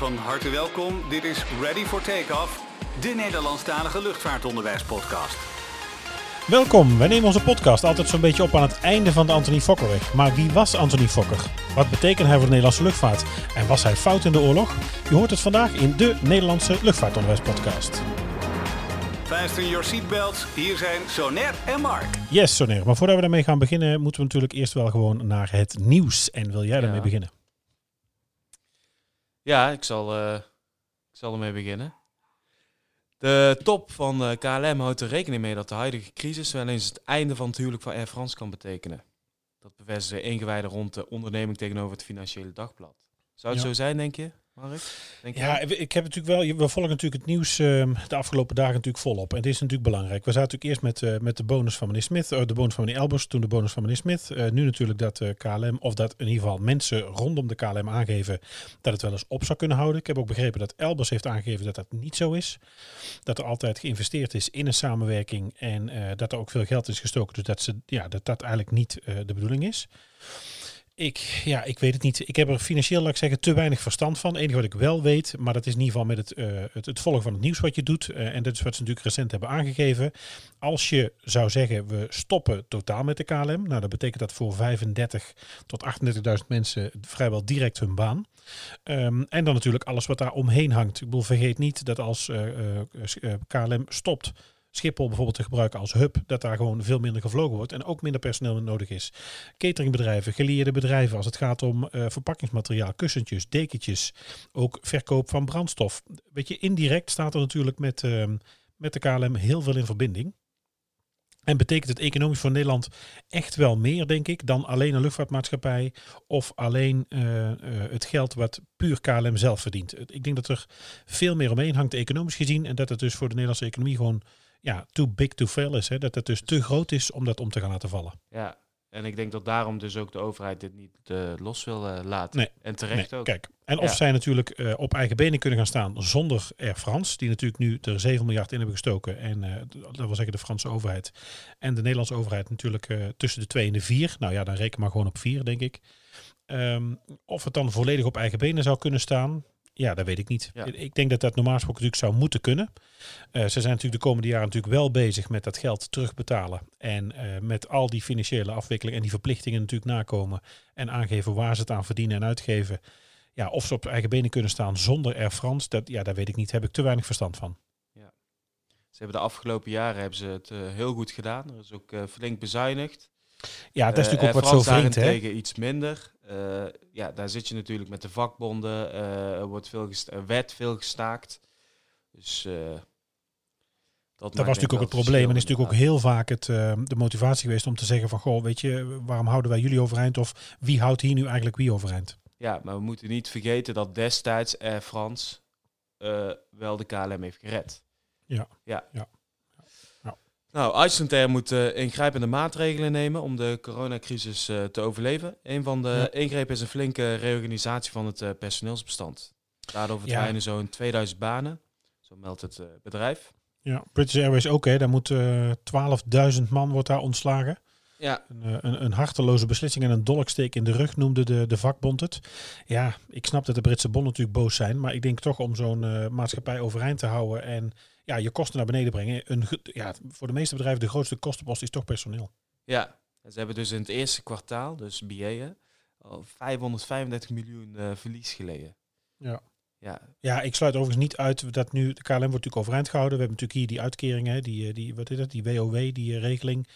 van harte welkom. Dit is Ready for Takeoff, de Nederlandstalige luchtvaartonderwijspodcast. Welkom, wij nemen onze podcast altijd zo'n beetje op aan het einde van de Anthony Fokkerweg. Maar wie was Anthony Fokker? Wat betekent hij voor de Nederlandse luchtvaart? En was hij fout in de oorlog? Je hoort het vandaag in de Nederlandse luchtvaartonderwijspodcast. Fasten your seatbelts, hier zijn Soner en Mark. Yes, Soner. Maar voordat we daarmee gaan beginnen, moeten we natuurlijk eerst wel gewoon naar het nieuws. En wil jij Ja. daarmee beginnen? Ja, ik zal, eh, ik zal ermee beginnen. De top van eh, KLM houdt er rekening mee dat de huidige crisis wel eens het einde van het huwelijk van Air France kan betekenen. Dat bevestigen ingewijden rond de onderneming tegenover het Financiële Dagblad. Zou het Ja. zo zijn, denk je, Mark? Denk je? Ja, ik heb natuurlijk wel. We volgen natuurlijk het nieuws ehm, de afgelopen dagen natuurlijk volop. En het is natuurlijk belangrijk. We zaten natuurlijk eerst met, eh, met de bonus van meneer Smith, eh, de bonus van meneer Elbers, toen de bonus van meneer Smith. Eh, nu natuurlijk dat KLM, of dat in ieder geval mensen rondom de KLM aangeven dat het wel eens op zou kunnen houden. Ik heb ook begrepen dat Elbers heeft aangegeven dat dat niet zo is. Dat er altijd geïnvesteerd is in een samenwerking en dat er ook veel geld is gestoken. Dus dat ze, ja, dat, dat eigenlijk niet de bedoeling is. Ik, ja, ik weet het niet. Ik heb er financieel, laat ik zeggen, te weinig verstand van. Het enige wat ik wel weet, maar dat is in ieder geval met het, eh, het, het volgen van het nieuws wat je doet. eh, en dat is wat ze natuurlijk recent hebben aangegeven. Als je zou zeggen, we stoppen totaal met de KLM. Nou, dat betekent dat voor 35 tot 38.000 mensen vrijwel direct hun baan. Ehm, en dan natuurlijk alles wat daar omheen hangt. Ik bedoel, vergeet niet dat als eh, KLM stopt Schiphol bijvoorbeeld te gebruiken als hub, dat daar gewoon veel minder gevlogen wordt en ook minder personeel nodig is. Cateringbedrijven, gelieerde bedrijven als het gaat om eh, verpakkingsmateriaal, kussentjes, dekentjes, ook verkoop van brandstof. Weet je, indirect staat er natuurlijk met, ehm, met de KLM heel veel in verbinding. En betekent het economisch voor Nederland echt wel meer, denk ik, dan alleen een luchtvaartmaatschappij of alleen eh, eh, het geld wat puur KLM zelf verdient. Ik denk dat er veel meer omheen hangt, economisch gezien, en dat het dus voor de Nederlandse economie gewoon ja, too big to fail is. Hè? Dat het dus te groot is om dat om te gaan laten vallen. Ja, en ik denk dat daarom dus ook de overheid dit niet eh, los wil eh, laten. Nee. En terecht Nee, ook. Kijk, en of Ja. zij natuurlijk eh, op eigen benen kunnen gaan staan zonder Air France, die natuurlijk nu er 7 miljard in hebben gestoken. En dat wil zeggen de Franse overheid en de Nederlandse overheid natuurlijk tussen de 2 en de 4. Nou ja, dan reken maar gewoon op 4, denk ik. Ehm, of het dan volledig op eigen benen zou kunnen staan, ja, dat weet ik niet. Ja. Ik denk dat dat normaal gesproken natuurlijk zou moeten kunnen. Eh, ze zijn natuurlijk de komende jaren natuurlijk wel bezig met dat geld terugbetalen. En eh, met al die financiële afwikkeling en die verplichtingen natuurlijk nakomen. En aangeven waar ze het aan verdienen en uitgeven. Ja, of ze op eigen benen kunnen staan zonder Air France, dat, ja, daar weet ik niet. Daar heb ik te weinig verstand van. Ze hebben de afgelopen jaren hebben ze het eh, heel goed gedaan. Er is ook flink bezuinigd. Ja, dat is natuurlijk ook wat zo vreemd, hè? iets minder. Ja, daar zit je natuurlijk met de vakbonden. eh, er wordt veel werd veel gestaakt. Dus eh, dat, was natuurlijk ook het probleem. En is natuurlijk ook heel vaak het, eh, de motivatie geweest om te zeggen van... Goh, weet je, waarom houden wij jullie overeind? Of wie houdt hier nu eigenlijk wie overeind? Ja, maar we moeten niet vergeten dat destijds Air France eh, wel de KLM heeft gered. Ja. Ja. Ja. Nou, Icelandair moet eh, ingrijpende maatregelen nemen om de coronacrisis eh, te overleven. Een van de Ja. ingrepen is een flinke reorganisatie van het eh, personeelsbestand. Daardoor verdwijnen zo'n 2000 banen, zo meldt het bedrijf. Ja, British Airways ook, hè? Daar moet eh 12.000 man wordt daar ontslagen. Ja, Een, een, een harteloze beslissing en een dolksteek in de rug noemde de, de vakbond het. Ja, ik snap dat de Britse bonden natuurlijk boos zijn, maar ik denk toch om zo'n maatschappij overeind te houden en ja, je kosten naar beneden brengen. Een, ja, voor de meeste bedrijven de grootste kostenpost is toch personeel. ja. Ze hebben dus in het eerste kwartaal, dus BA, hè, al 535 miljoen eh, verlies geleden. Ja. Ja, Ja, ik sluit overigens niet uit dat nu de KLM wordt natuurlijk overeind gehouden. We hebben natuurlijk hier die uitkeringen, die, eh, die, wat is dat, die WOW, die eh, regeling,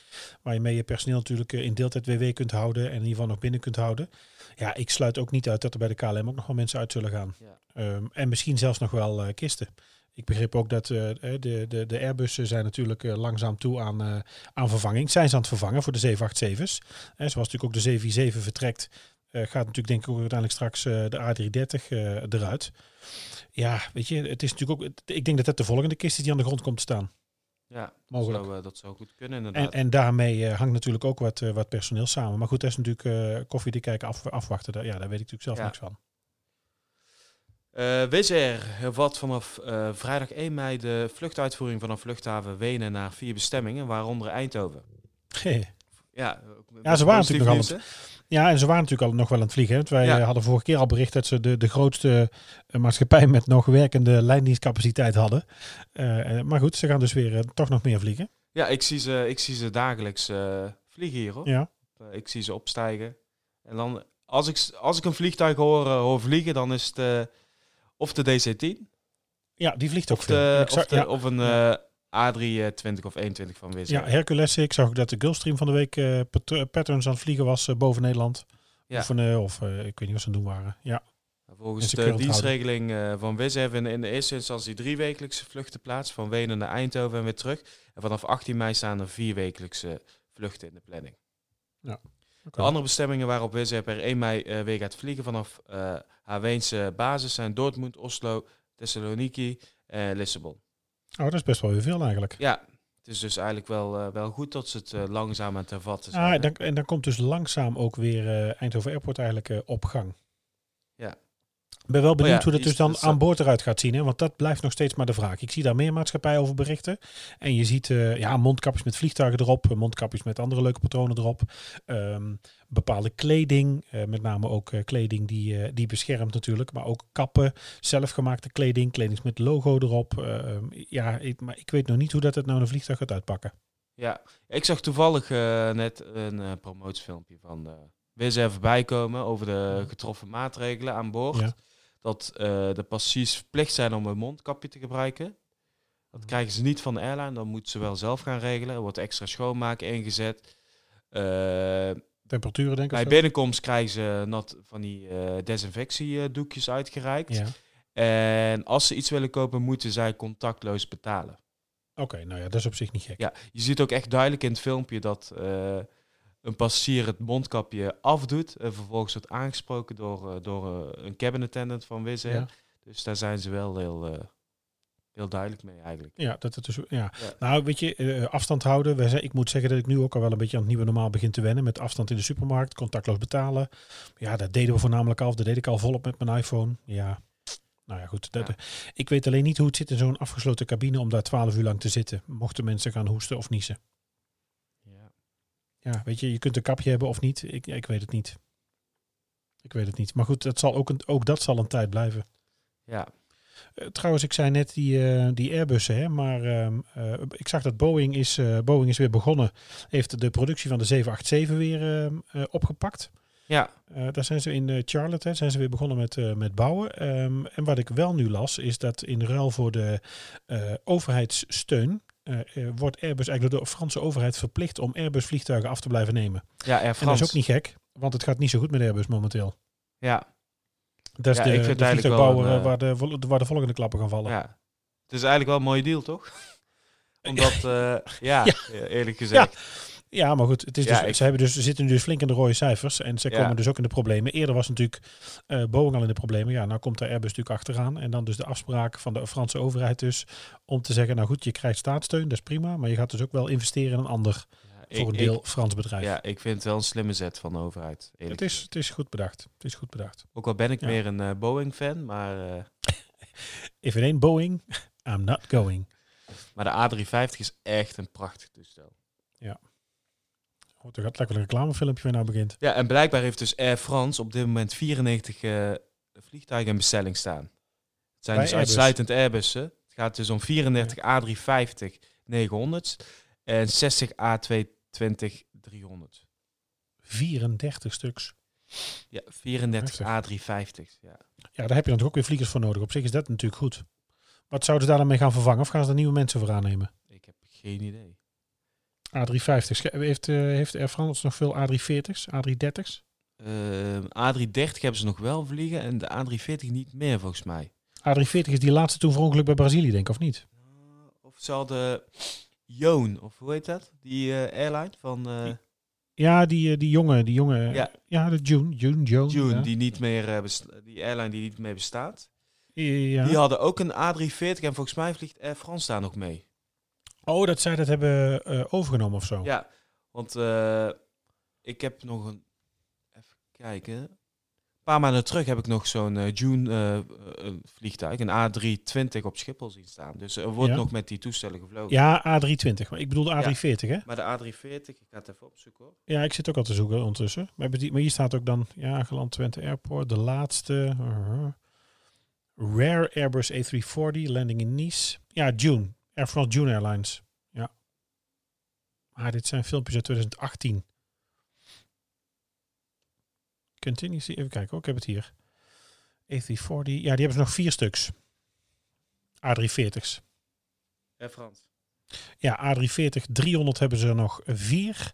waar je mee je personeel natuurlijk in deeltijd WW kunt houden en in ieder geval nog binnen kunt houden. Ja, ik sluit ook niet uit dat er bij de KLM ook nog wel mensen uit zullen gaan. Ja. Ehm, en misschien zelfs nog wel kisten. Ik begreep ook dat eh, de, de, de Airbussen zijn natuurlijk eh, langzaam toe aan, eh, aan vervanging. Zijn ze aan het vervangen voor de 787's. Eh, zoals natuurlijk ook de 747 vertrekt, eh, gaat natuurlijk denk ik ook uiteindelijk straks eh, de A330 eh, eruit. Ja, weet je, het is natuurlijk ook. Ik denk dat dat de volgende kist is die aan de grond komt te staan. ja Mogelijk. Zou, eh, dat zou goed kunnen En, inderdaad. en daarmee eh, hangt natuurlijk ook wat, eh, wat personeel samen. Maar goed, dat is natuurlijk eh, koffie te kijken, af, afwachten. Daar, ja, daar weet ik natuurlijk zelf Ja. niks van. Eh Wizz hervat vanaf eh, vrijdag 1 mei de vluchtuitvoering vanaf luchthaven Wenen naar vier bestemmingen, waaronder Eindhoven. Ja, ook met Ja, ze waren natuurlijk hè? Ja, en ze waren natuurlijk al nog wel aan het vliegen. hè, Want wij Ja. eh, hadden vorige keer al bericht dat ze de, de grootste maatschappij met nog werkende lijndienstcapaciteit hadden. Eh, maar goed, ze gaan dus weer toch nog meer vliegen. Ja, ik zie ze, ik zie ze dagelijks eh, vliegen hier hoor. Ja, ik zie ze opstijgen. En dan, als ik, als ik een vliegtuig hoor, hoor vliegen, dan is het of de DC-10 ja die vliegt ook of, de, zag- of, de, ja. of een eh, A320 of 21 van Wizz Ja. Hercules. Ik zag ook dat de Gulfstream van de week eh, pat- patterns aan het vliegen was eh, boven Nederland. Ja. Oefenen, of eh, ik weet niet wat ze aan het doen waren. Ja, Volgens En ze de dienstregeling eh, van Wizz hebben in de eerste instantie drie wekelijkse vluchten plaats. Van Wenen naar Eindhoven en weer terug. En vanaf 18 mei staan er vier wekelijkse vluchten in de planning. De andere bestemmingen waarop Air per 1 mei eh, weer gaat vliegen vanaf eh haar Weense basis zijn Dortmund, Oslo, Thessaloniki en Lissabon. Oh, dat is best wel weer veel eigenlijk. Ja, het is dus eigenlijk wel, eh, wel goed dat ze het eh, langzaam aan het hervatten zijn. Ah, en, dan, en dan komt dus langzaam ook weer eh, Eindhoven Airport eigenlijk eh, op gang. Ja. Ik ben wel benieuwd ja, hoe dat dus dan aan boord eruit gaat zien. Hè? Want dat blijft nog steeds maar de vraag. Ik zie daar meer maatschappijen over berichten. En je ziet eh, ja, mondkapjes met vliegtuigen erop. eh, Mondkapjes met andere leuke patronen erop. Ehm, bepaalde kleding. eh, met name ook kleding die, die beschermt natuurlijk. Maar ook kappen. Zelfgemaakte kleding. Kleding met logo erop. Ehm, ja, ik, maar ik weet nog niet hoe dat het nou een vliegtuig gaat uitpakken. Ja, ik zag toevallig net een promotiefilmpje van eh Wizz Air voorbij komen over de getroffen maatregelen aan boord. Ja. Dat eh, de passagiers verplicht zijn om een mondkapje te gebruiken. Dat krijgen ze niet van de airline, dan moeten ze wel zelf gaan regelen. Er wordt extra schoonmaken ingezet. Eh, Temperaturen denk ik. bij binnenkomst krijgen ze nat van die eh desinfectiedoekjes uitgereikt. Ja. En als ze iets willen kopen, moeten zij contactloos betalen. Oké, nou ja, dat is op zich niet gek. Ja, je ziet ook echt duidelijk in het filmpje dat eh, een passagier het mondkapje afdoet. En vervolgens wordt aangesproken door, eh, door eh, een cabin attendant van Wizz Air. Ja. Dus daar zijn ze wel heel, eh, heel duidelijk mee eigenlijk. Ja, dat het dus, ja. Ja. Nou, weet je, eh, afstand houden. Wij zijn, ik moet zeggen dat ik nu ook al wel een beetje aan het nieuwe normaal begin te wennen. Met afstand in de supermarkt, contactloos betalen. Ja, dat deden we voornamelijk al. Dat deed ik al volop met mijn iPhone. Ja, nou ja, goed. Dat, Ja. Ik weet alleen niet hoe het zit in zo'n afgesloten cabine om daar twaalf uur lang te zitten. Mochten mensen gaan hoesten of niezen. Ja. Weet je, je kunt een kapje hebben of niet. Ik, ik weet het niet. Ik weet het niet. Maar goed, dat zal ook, een, ook dat zal een tijd blijven. ja. Eh, trouwens, ik zei net die, eh, die Airbussen, hè, maar ehm, eh, ik zag dat Boeing is, Boeing is weer begonnen. Heeft de productie van de 787 weer ehm, eh, opgepakt. Ja, daar zijn ze in Charlotte, hè, zijn ze weer begonnen met, met bouwen. Ehm, en wat ik wel nu las, is dat in ruil voor de overheidssteun... eh, eh, wordt Airbus eigenlijk door de Franse overheid verplicht om Airbus vliegtuigen af te blijven nemen. ja Air En dat is ook niet gek, want het gaat niet zo goed met Airbus momenteel. Ja, Dat is Ja, de, ik vind de vliegtuigbouwer een, eh, waar, de, waar de volgende klappen gaan vallen. ja. Het is eigenlijk wel een mooie deal, toch? Omdat, ja, Ja. eerlijk gezegd. Ja, maar goed, het is Ja, dus, ik- ze, hebben dus, ze zitten nu dus flink in de rode cijfers en ze Ja. komen dus ook in de problemen. Eerder was natuurlijk eh Boeing al in de problemen. Ja, nou komt de Airbus natuurlijk achteraan. En dan dus de afspraak van de Franse overheid dus om te zeggen, nou goed, je krijgt staatssteun, dat is prima. Maar je gaat dus ook wel investeren in een ander, Ja, voor een deel ik- Frans bedrijf. ja, ik vind het wel een slimme zet van de overheid. het, is, het is goed bedacht. Het is goed bedacht. Ook al ben ik Ja. meer een eh, Boeing-fan, maar, eh, If it ain't Boeing, I'm not going. maar de A350 is echt een prachtig toestel. Goed, er gaat lekker een reclamefilmpje weer nou begint. Ja, en blijkbaar heeft dus Air France op dit moment 94 eh, vliegtuigen in bestelling staan. Het zijn Bij dus Airbus. uitsluitend Airbussen. Het gaat dus om 34 A350 900 en 60 A220 300. 34 stuks. Ja, 34 Heftig. A350. Ja. Ja, daar heb je natuurlijk ook weer vliegers voor nodig. Op zich is dat natuurlijk goed. Wat zouden ze daar dan mee gaan vervangen? Of gaan ze er nieuwe mensen voor aannemen? Ik heb geen idee. A350. Heeft, eh, heeft Air France nog veel A340's, A330's? Ehm, A330 hebben ze nog wel vliegen en de A340 niet meer volgens mij. A340 is die laatste toen verongeluk bij Brazilië, denk ik, of niet? Of ze hadden Joon, of hoe heet dat? Die eh, airline van eh Ja, die, eh, die jongen, die jongen. Ja. Ja, de June, June, Joan. June, ja. die niet meer eh, die airline die niet meer bestaat. Ja. Die hadden ook een A340 en volgens mij vliegt Air France daar nog mee. Oh, dat zij dat hebben eh, overgenomen of zo. Ja, want eh, ik heb nog een. Even kijken. paar maanden terug heb ik nog zo'n eh, June vliegtuig, een A320 op Schiphol zien staan. Dus er wordt Ja. nog met die toestellen gevlogen. Ja, A320. Maar ik bedoel de A340, hè? Maar de A340, ik ga het even opzoeken hoor. Ja, ik zit ook al te zoeken ondertussen. Maar, maar hier staat ook dan, ja, geland Twente Airport, de laatste. uh, Rare Airbus A340, landing in Nice. Ja, June. Air France June Airlines. Ja. Maar dit zijn filmpjes uit 2018. Continue, even kijken hoor, ik heb het hier. A340, ja, die hebben ze nog vier stuks. A340's. Air France. Ja, A340 300 hebben ze er nog vier.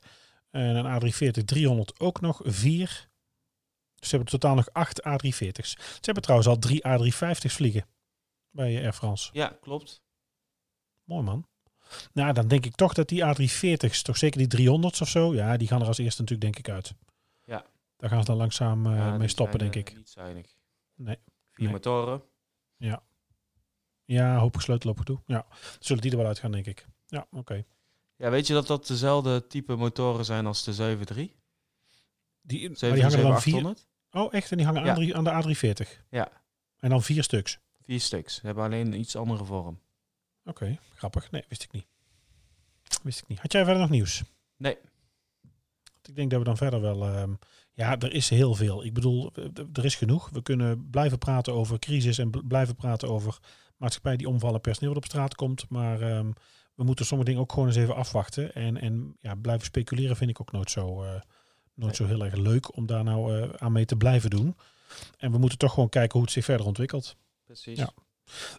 En een A340 300 ook nog vier. Dus ze hebben totaal nog acht A340's. Ze hebben trouwens al drie A350's vliegen bij Air France. Ja, klopt. Mooi man. Nou, dan denk ik toch dat die A340's, toch zeker die 300's of zo, ja, die gaan er als eerste natuurlijk denk ik uit. Ja. Daar gaan ze dan langzaam eh, Ja, mee stoppen, zijn, denk eh, ik. Niet zuinig. Nee. Vier Nee. motoren. Ja, hopelijk sleutellopen toe. Ja, zullen die er wel uit gaan, denk ik. Ja, oké. Ja, weet je dat dat dezelfde type motoren zijn als de 73? Die, maar die hangen er dan vier. 7800? Oh, echt? En die hangen Ja. aan, de- aan de A340? Ja. En dan vier stuks? Vier stuks. Ze hebben alleen een iets andere vorm. Oké, grappig. Nee, wist ik niet. Wist ik niet. Had jij verder nog nieuws? Nee. Ik denk dat we dan verder wel... ehm, ja, er is heel veel. Ik bedoel, er is genoeg. We kunnen blijven praten over crisis en bl- blijven praten over maatschappij die omvallen, personeel dat op straat komt. Maar ehm, we moeten sommige dingen ook gewoon eens even afwachten. En, en ja, blijven speculeren vind ik ook nooit zo, eh, nooit zo heel erg leuk om daar nou eh, aan mee te blijven doen. En we moeten toch gewoon kijken hoe het zich verder ontwikkelt. Precies. Ja.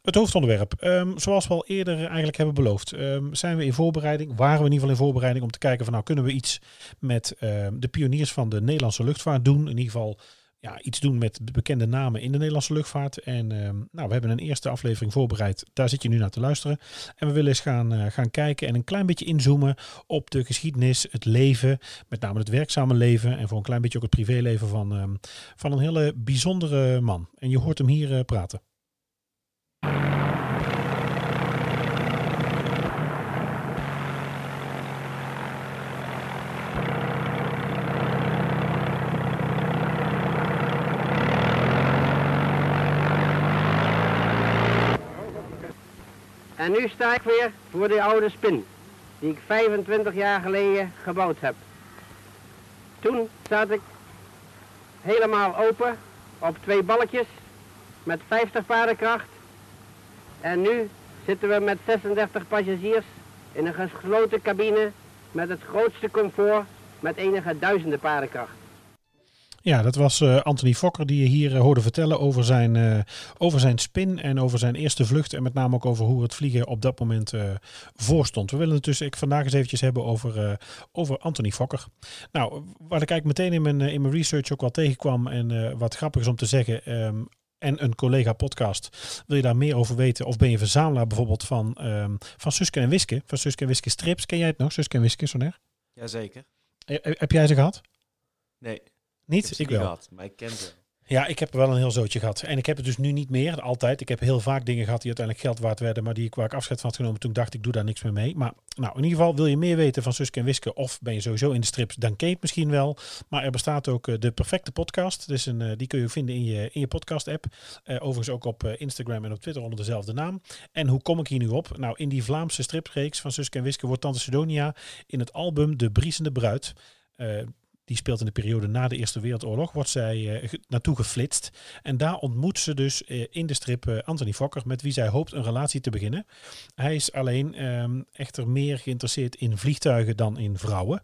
Het hoofdonderwerp. Ehm, zoals we al eerder eigenlijk hebben beloofd, ehm, zijn we in voorbereiding, waren we in ieder geval in voorbereiding om te kijken van nou kunnen we iets met ehm, de pioniers van de Nederlandse luchtvaart doen. In ieder geval ja, iets doen met de bekende namen in de Nederlandse luchtvaart. En nou, we hebben een eerste aflevering voorbereid. Daar zit je nu naar te luisteren. En we willen eens gaan, eh, gaan kijken en een klein beetje inzoomen op de geschiedenis, het leven, met name het werkzame leven en voor een klein beetje ook het privéleven van, van een hele bijzondere man. En je hoort hem hier eh, praten. En nu sta ik weer voor de oude spin, die ik 25 jaar geleden gebouwd heb. Toen zat ik helemaal open op twee balkjes met 50 paardenkracht. En nu zitten we met 36 passagiers in een gesloten cabine met het grootste comfort met enige duizenden paardenkracht. Ja, dat was eh, Anthony Fokker die je hier eh, hoorde vertellen over zijn, eh, over zijn spin en over zijn eerste vlucht. En met name ook over hoe het vliegen op dat moment voorstond. We willen het dus ik vandaag eens eventjes hebben over, over Anthony Fokker. Nou, wat ik eigenlijk meteen in mijn, in mijn research ook wel tegenkwam en wat grappig is om te zeggen... ehm, en een collega podcast. Wil je daar meer over weten? Of ben je verzamelaar bijvoorbeeld van, ehm van Suske en Wiske? Van Suske en Wiske strips. Ken jij het nog? Suske en Wiske, Soner? Jazeker. Eh, Heb jij ze gehad? Nee, ik Niet? heb ze Ik niet wel. gehad, maar ik ken ze. Ja, ik heb wel een heel zootje gehad. En ik heb het dus nu niet meer, altijd. Ik heb heel vaak dingen gehad die uiteindelijk geld waard werden, maar die ik waar ik afscheid van had genomen. Toen dacht ik, doe daar niks meer mee. Maar nou, in ieder geval, wil je meer weten van Suske en Wiske of ben je sowieso in de strips, dan ken het misschien wel. Maar er bestaat ook eh, de perfecte podcast. Dus een, eh, die kun je vinden in je, in je podcast app. Eh, overigens ook op Instagram en op Twitter onder dezelfde naam. En hoe kom ik hier nu op? Nou, in die Vlaamse stripreeks van Suske en Wiske wordt Tante Sidonia in het album De Briesende Bruid... die speelt in de periode na de Eerste Wereldoorlog, wordt zij eh, naartoe geflitst. En daar ontmoet ze dus eh, in de strip eh, Anthony Fokker, met wie zij hoopt een relatie te beginnen. Hij is alleen ehm, echter meer geïnteresseerd in vliegtuigen dan in vrouwen.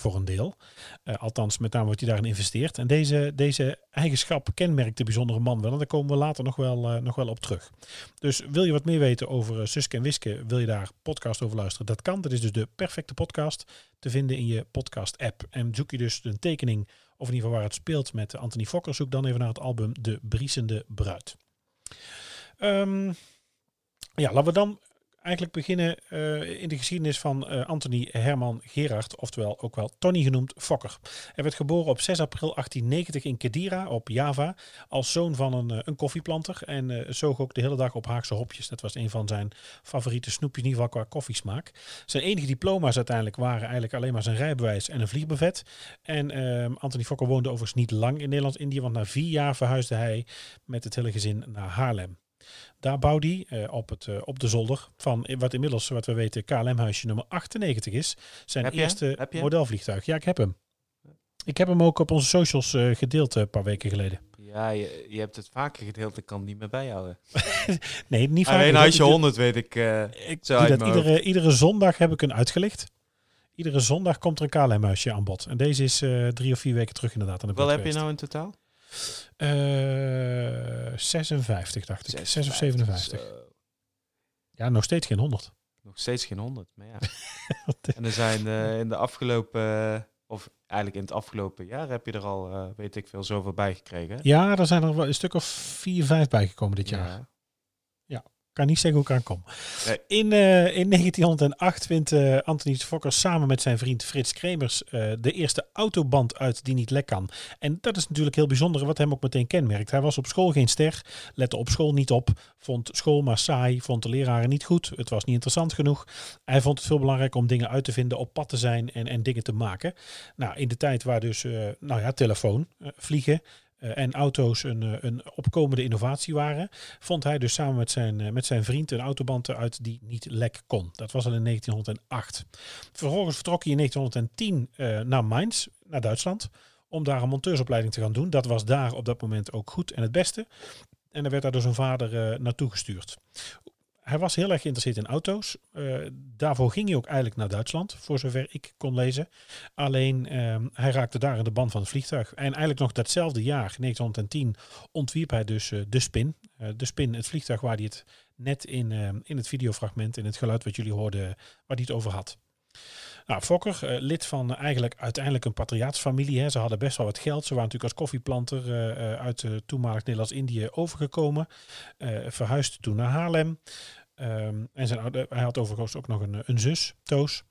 Voor een deel. Eh, althans, met name wordt hij daarin investeert. En deze, deze eigenschap kenmerkt de bijzondere man wel. En daar komen we later nog wel, eh, nog wel op terug. Dus wil je wat meer weten over eh, Suske en Wiske, wil je daar podcast over luisteren? Dat kan. Dat is dus de perfecte podcast te vinden in je podcast app. En zoek je dus een tekening, of in ieder geval waar het speelt met Anthony Fokker, zoek dan even naar het album De Briesende Bruid. Ehm, ja, laten we dan eigenlijk beginnen eh, in de geschiedenis van eh, Anthony Herman Gerard, oftewel ook wel Tony genoemd Fokker. Hij werd geboren op 6 april 1890 in Kedira op Java als zoon van een, eh, een koffieplanter en uh, zoog ook de hele dag op Haagse hopjes. Dat was een van zijn favoriete snoepjes, in ieder geval qua koffiesmaak. Zijn enige diploma's uiteindelijk waren eigenlijk alleen maar zijn rijbewijs en een vliegbevet. En ehm, Anthony Fokker woonde overigens niet lang in Nederlands-Indië, want na vier jaar verhuisde hij met het hele gezin naar Haarlem. Daar bouwde hij uh, op, het, uh, op de zolder van wat inmiddels, wat we weten, KLM-huisje nummer 98 is. Zijn Heb eerste modelvliegtuig. Ja, ik heb hem. Ik heb hem ook op onze socials uh, gedeeld een paar weken geleden. Ja, je, je hebt het vaker gedeeld, ik kan het niet meer bijhouden. nee, niet vaak. Alleen huisje 100 weet ik. ik dat iedere, iedere zondag heb ik een uitgelicht. Iedere zondag komt er een KLM-huisje aan bod. En deze is drie of vier weken terug inderdaad. Aan de Wel heb je nou in totaal? Uh, 56 dacht ik. 6 of 57. Zo. Ja, nog steeds geen 100. Nog steeds geen 100, maar ja. en er zijn uh, in de afgelopen, of eigenlijk in het afgelopen jaar heb je er al, weet ik veel, zoveel bij gekregen. Ja, er zijn er wel een stuk of 4, 5 bijgekomen dit jaar. Ja. ja. Kan niet zeggen hoe ik aan kom. Nee. In, uh, in 1908 vindt uh, Anthony Fokker samen met zijn vriend Frits Kremers uh, de eerste autoband uit die niet lek kan. En dat is natuurlijk heel bijzonder wat hem ook meteen kenmerkt. Hij was op school geen ster, lette op school niet op, vond school maar saai, vond de leraren niet goed, het was niet interessant genoeg. Hij vond het veel belangrijker om dingen uit te vinden, op pad te zijn en, en dingen te maken. Nou, in de tijd waar dus, nou ja, telefoon, vliegen, en auto's een, uh, een opkomende innovatie waren, vond hij dus samen met zijn, uh, met zijn vriend een autoband uit die niet lek kon. Dat was al in 1908. Vervolgens vertrok hij in 1910 naar Mainz, naar Duitsland, om daar een monteursopleiding te gaan doen. Dat was daar op dat moment ook goed en het beste. En hij werd daar door zijn vader naartoe gestuurd hij was heel erg geïnteresseerd in auto's. Uh, daarvoor ging hij ook eigenlijk naar Duitsland, voor zover ik kon lezen. Alleen uh, hij raakte daar in de band van het vliegtuig. En eigenlijk nog datzelfde jaar, 1910, ontwierp hij dus uh, de Spin. de Spin, het vliegtuig waar hij het net in, in het videofragment, in het geluid wat jullie hoorden, waar hij het over had. Nou, Fokker, uh, lid van uh, eigenlijk uiteindelijk een patriaatsfamilie. Hè. Ze hadden best wel wat geld. Ze waren natuurlijk als koffieplanter uh, uit toenmalig Nederlands-Indië overgekomen. verhuisde toen naar Haarlem. Um, en zijn, hij had overigens ook nog een, een zus, Toos.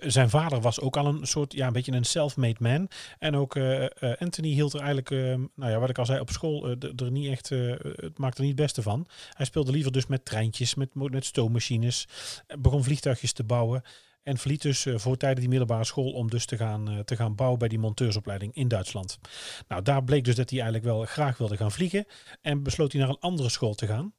Zijn vader was ook al een soort, ja, een beetje een self-made man. En ook Anthony hield er eigenlijk, nou ja, wat ik al zei, op school er niet echt, het maakte er niet het beste van. Hij speelde liever dus met treintjes, met, met stoommachines, begon vliegtuigjes te bouwen. En verliet dus voor tijden die middelbare school om dus te gaan, te gaan bouwen bij die monteursopleiding in Duitsland. Nou, daar bleek dus dat hij eigenlijk wel graag wilde gaan vliegen. En besloot hij naar een andere school te gaan.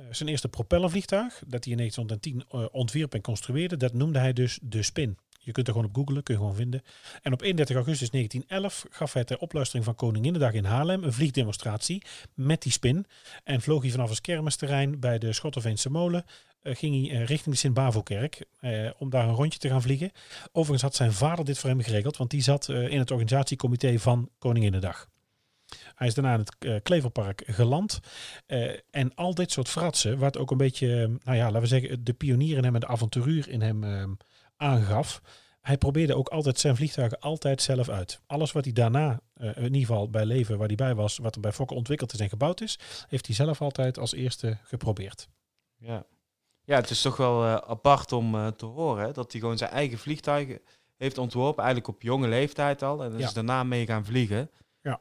Uh, zijn eerste propellervliegtuig, dat hij in 1910 uh, ontwierp en construeerde, dat noemde hij dus de Spin. Je kunt er gewoon op googlen, kun je gewoon vinden. En op 31 augustus 1911 gaf hij ter opluistering van Koninginnedag in Haarlem een vliegdemonstratie met die spin. En vloog hij vanaf het kermisterrein bij de Schotterveense molen. Uh, ging hij uh, richting de Sint-Bavokerk uh, om daar een rondje te gaan vliegen. Overigens had zijn vader dit voor hem geregeld, want die zat in het organisatiecomité van Koninginnedag. Hij is daarna in het uh, Kleverpark geland. Uh, en al dit soort fratsen, wat ook een beetje, nou ja, laten we zeggen, de pionier in hem en de avonturier in hem uh, aangaf. Hij probeerde ook altijd zijn vliegtuigen altijd zelf uit. Alles wat hij daarna, in ieder geval bij leven waar hij bij was, wat er bij Fokker ontwikkeld is en gebouwd is, heeft hij zelf altijd als eerste geprobeerd. Ja, ja het is toch wel apart om te horen hè? dat hij gewoon zijn eigen vliegtuigen heeft ontworpen, eigenlijk op jonge leeftijd al. En is ja. daarna mee gaan vliegen. Ja.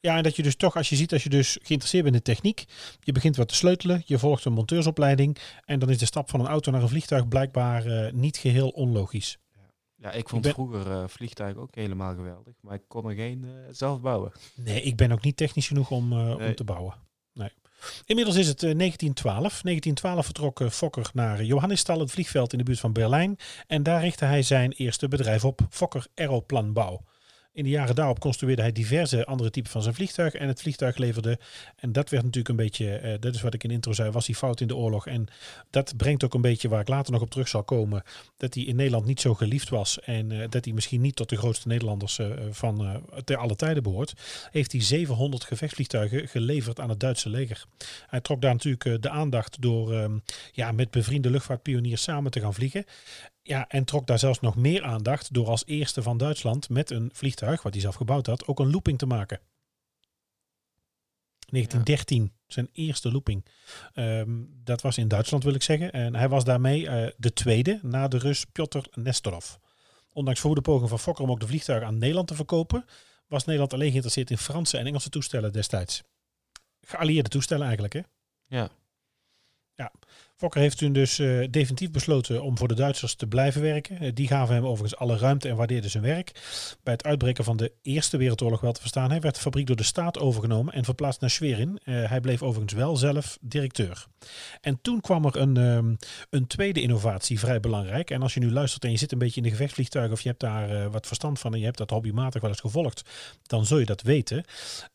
Ja, en dat je dus toch, als je ziet, als je dus geïnteresseerd bent in techniek, je begint wat te sleutelen, je volgt een monteursopleiding en dan is de stap van een auto naar een vliegtuig blijkbaar uh, niet geheel onlogisch. Ja, ik vond ik ben... vroeger uh, vliegtuigen ook helemaal geweldig, maar ik kon er geen uh, zelf bouwen. Nee, ik ben ook niet technisch genoeg om, nee. om te bouwen. Inmiddels is het 1912. 1912 vertrok Fokker naar Johannisthal, het vliegveld in de buurt van Berlijn. En daar richtte hij zijn eerste bedrijf op, Fokker Aeroplanbouw. In de jaren daarop construeerde hij diverse andere typen van zijn vliegtuig. En het vliegtuig leverde, en dat werd natuurlijk een beetje, uh, dat is wat ik in intro zei, was die fout in de oorlog. En dat brengt ook een beetje, waar ik later nog op terug zal komen, dat hij in Nederland niet zo geliefd was. En uh, dat hij misschien niet tot de grootste Nederlanders uh, van ter alle tijden behoort. Heeft hij 700 gevechtsvliegtuigen geleverd aan het Duitse leger. Hij trok daar natuurlijk de aandacht door um, ja, met bevriende luchtvaartpioniers samen te gaan vliegen. Ja, en trok daar zelfs nog meer aandacht door als eerste van Duitsland met een vliegtuig, wat hij zelf gebouwd had, ook een looping te maken. 1913, ja. Zijn eerste looping. Ehm, dat was in Duitsland wil ik zeggen. En hij was daarmee eh, de tweede na de Rus Piotr Nestorov. Ondanks voor de poging van Fokker om ook de vliegtuigen aan Nederland te verkopen, was Nederland alleen geïnteresseerd in Franse en Engelse toestellen destijds. Geallieerde toestellen eigenlijk, hè? Ja. Ja, Fokker heeft toen dus uh, definitief besloten om voor de Duitsers te blijven werken. Uh, die gaven hem overigens alle ruimte en waardeerden zijn werk. Bij het uitbreken van de Eerste Wereldoorlog wel te verstaan, hij werd de fabriek door de staat overgenomen en verplaatst naar Schwerin. Uh, hij bleef overigens wel zelf directeur. En toen kwam er een, um, een tweede innovatie, vrij belangrijk. En als je nu luistert en je zit een beetje in de gevechtsvliegtuigen of je hebt daar wat verstand van en je hebt dat hobbymatig wel eens gevolgd, dan zul je dat weten.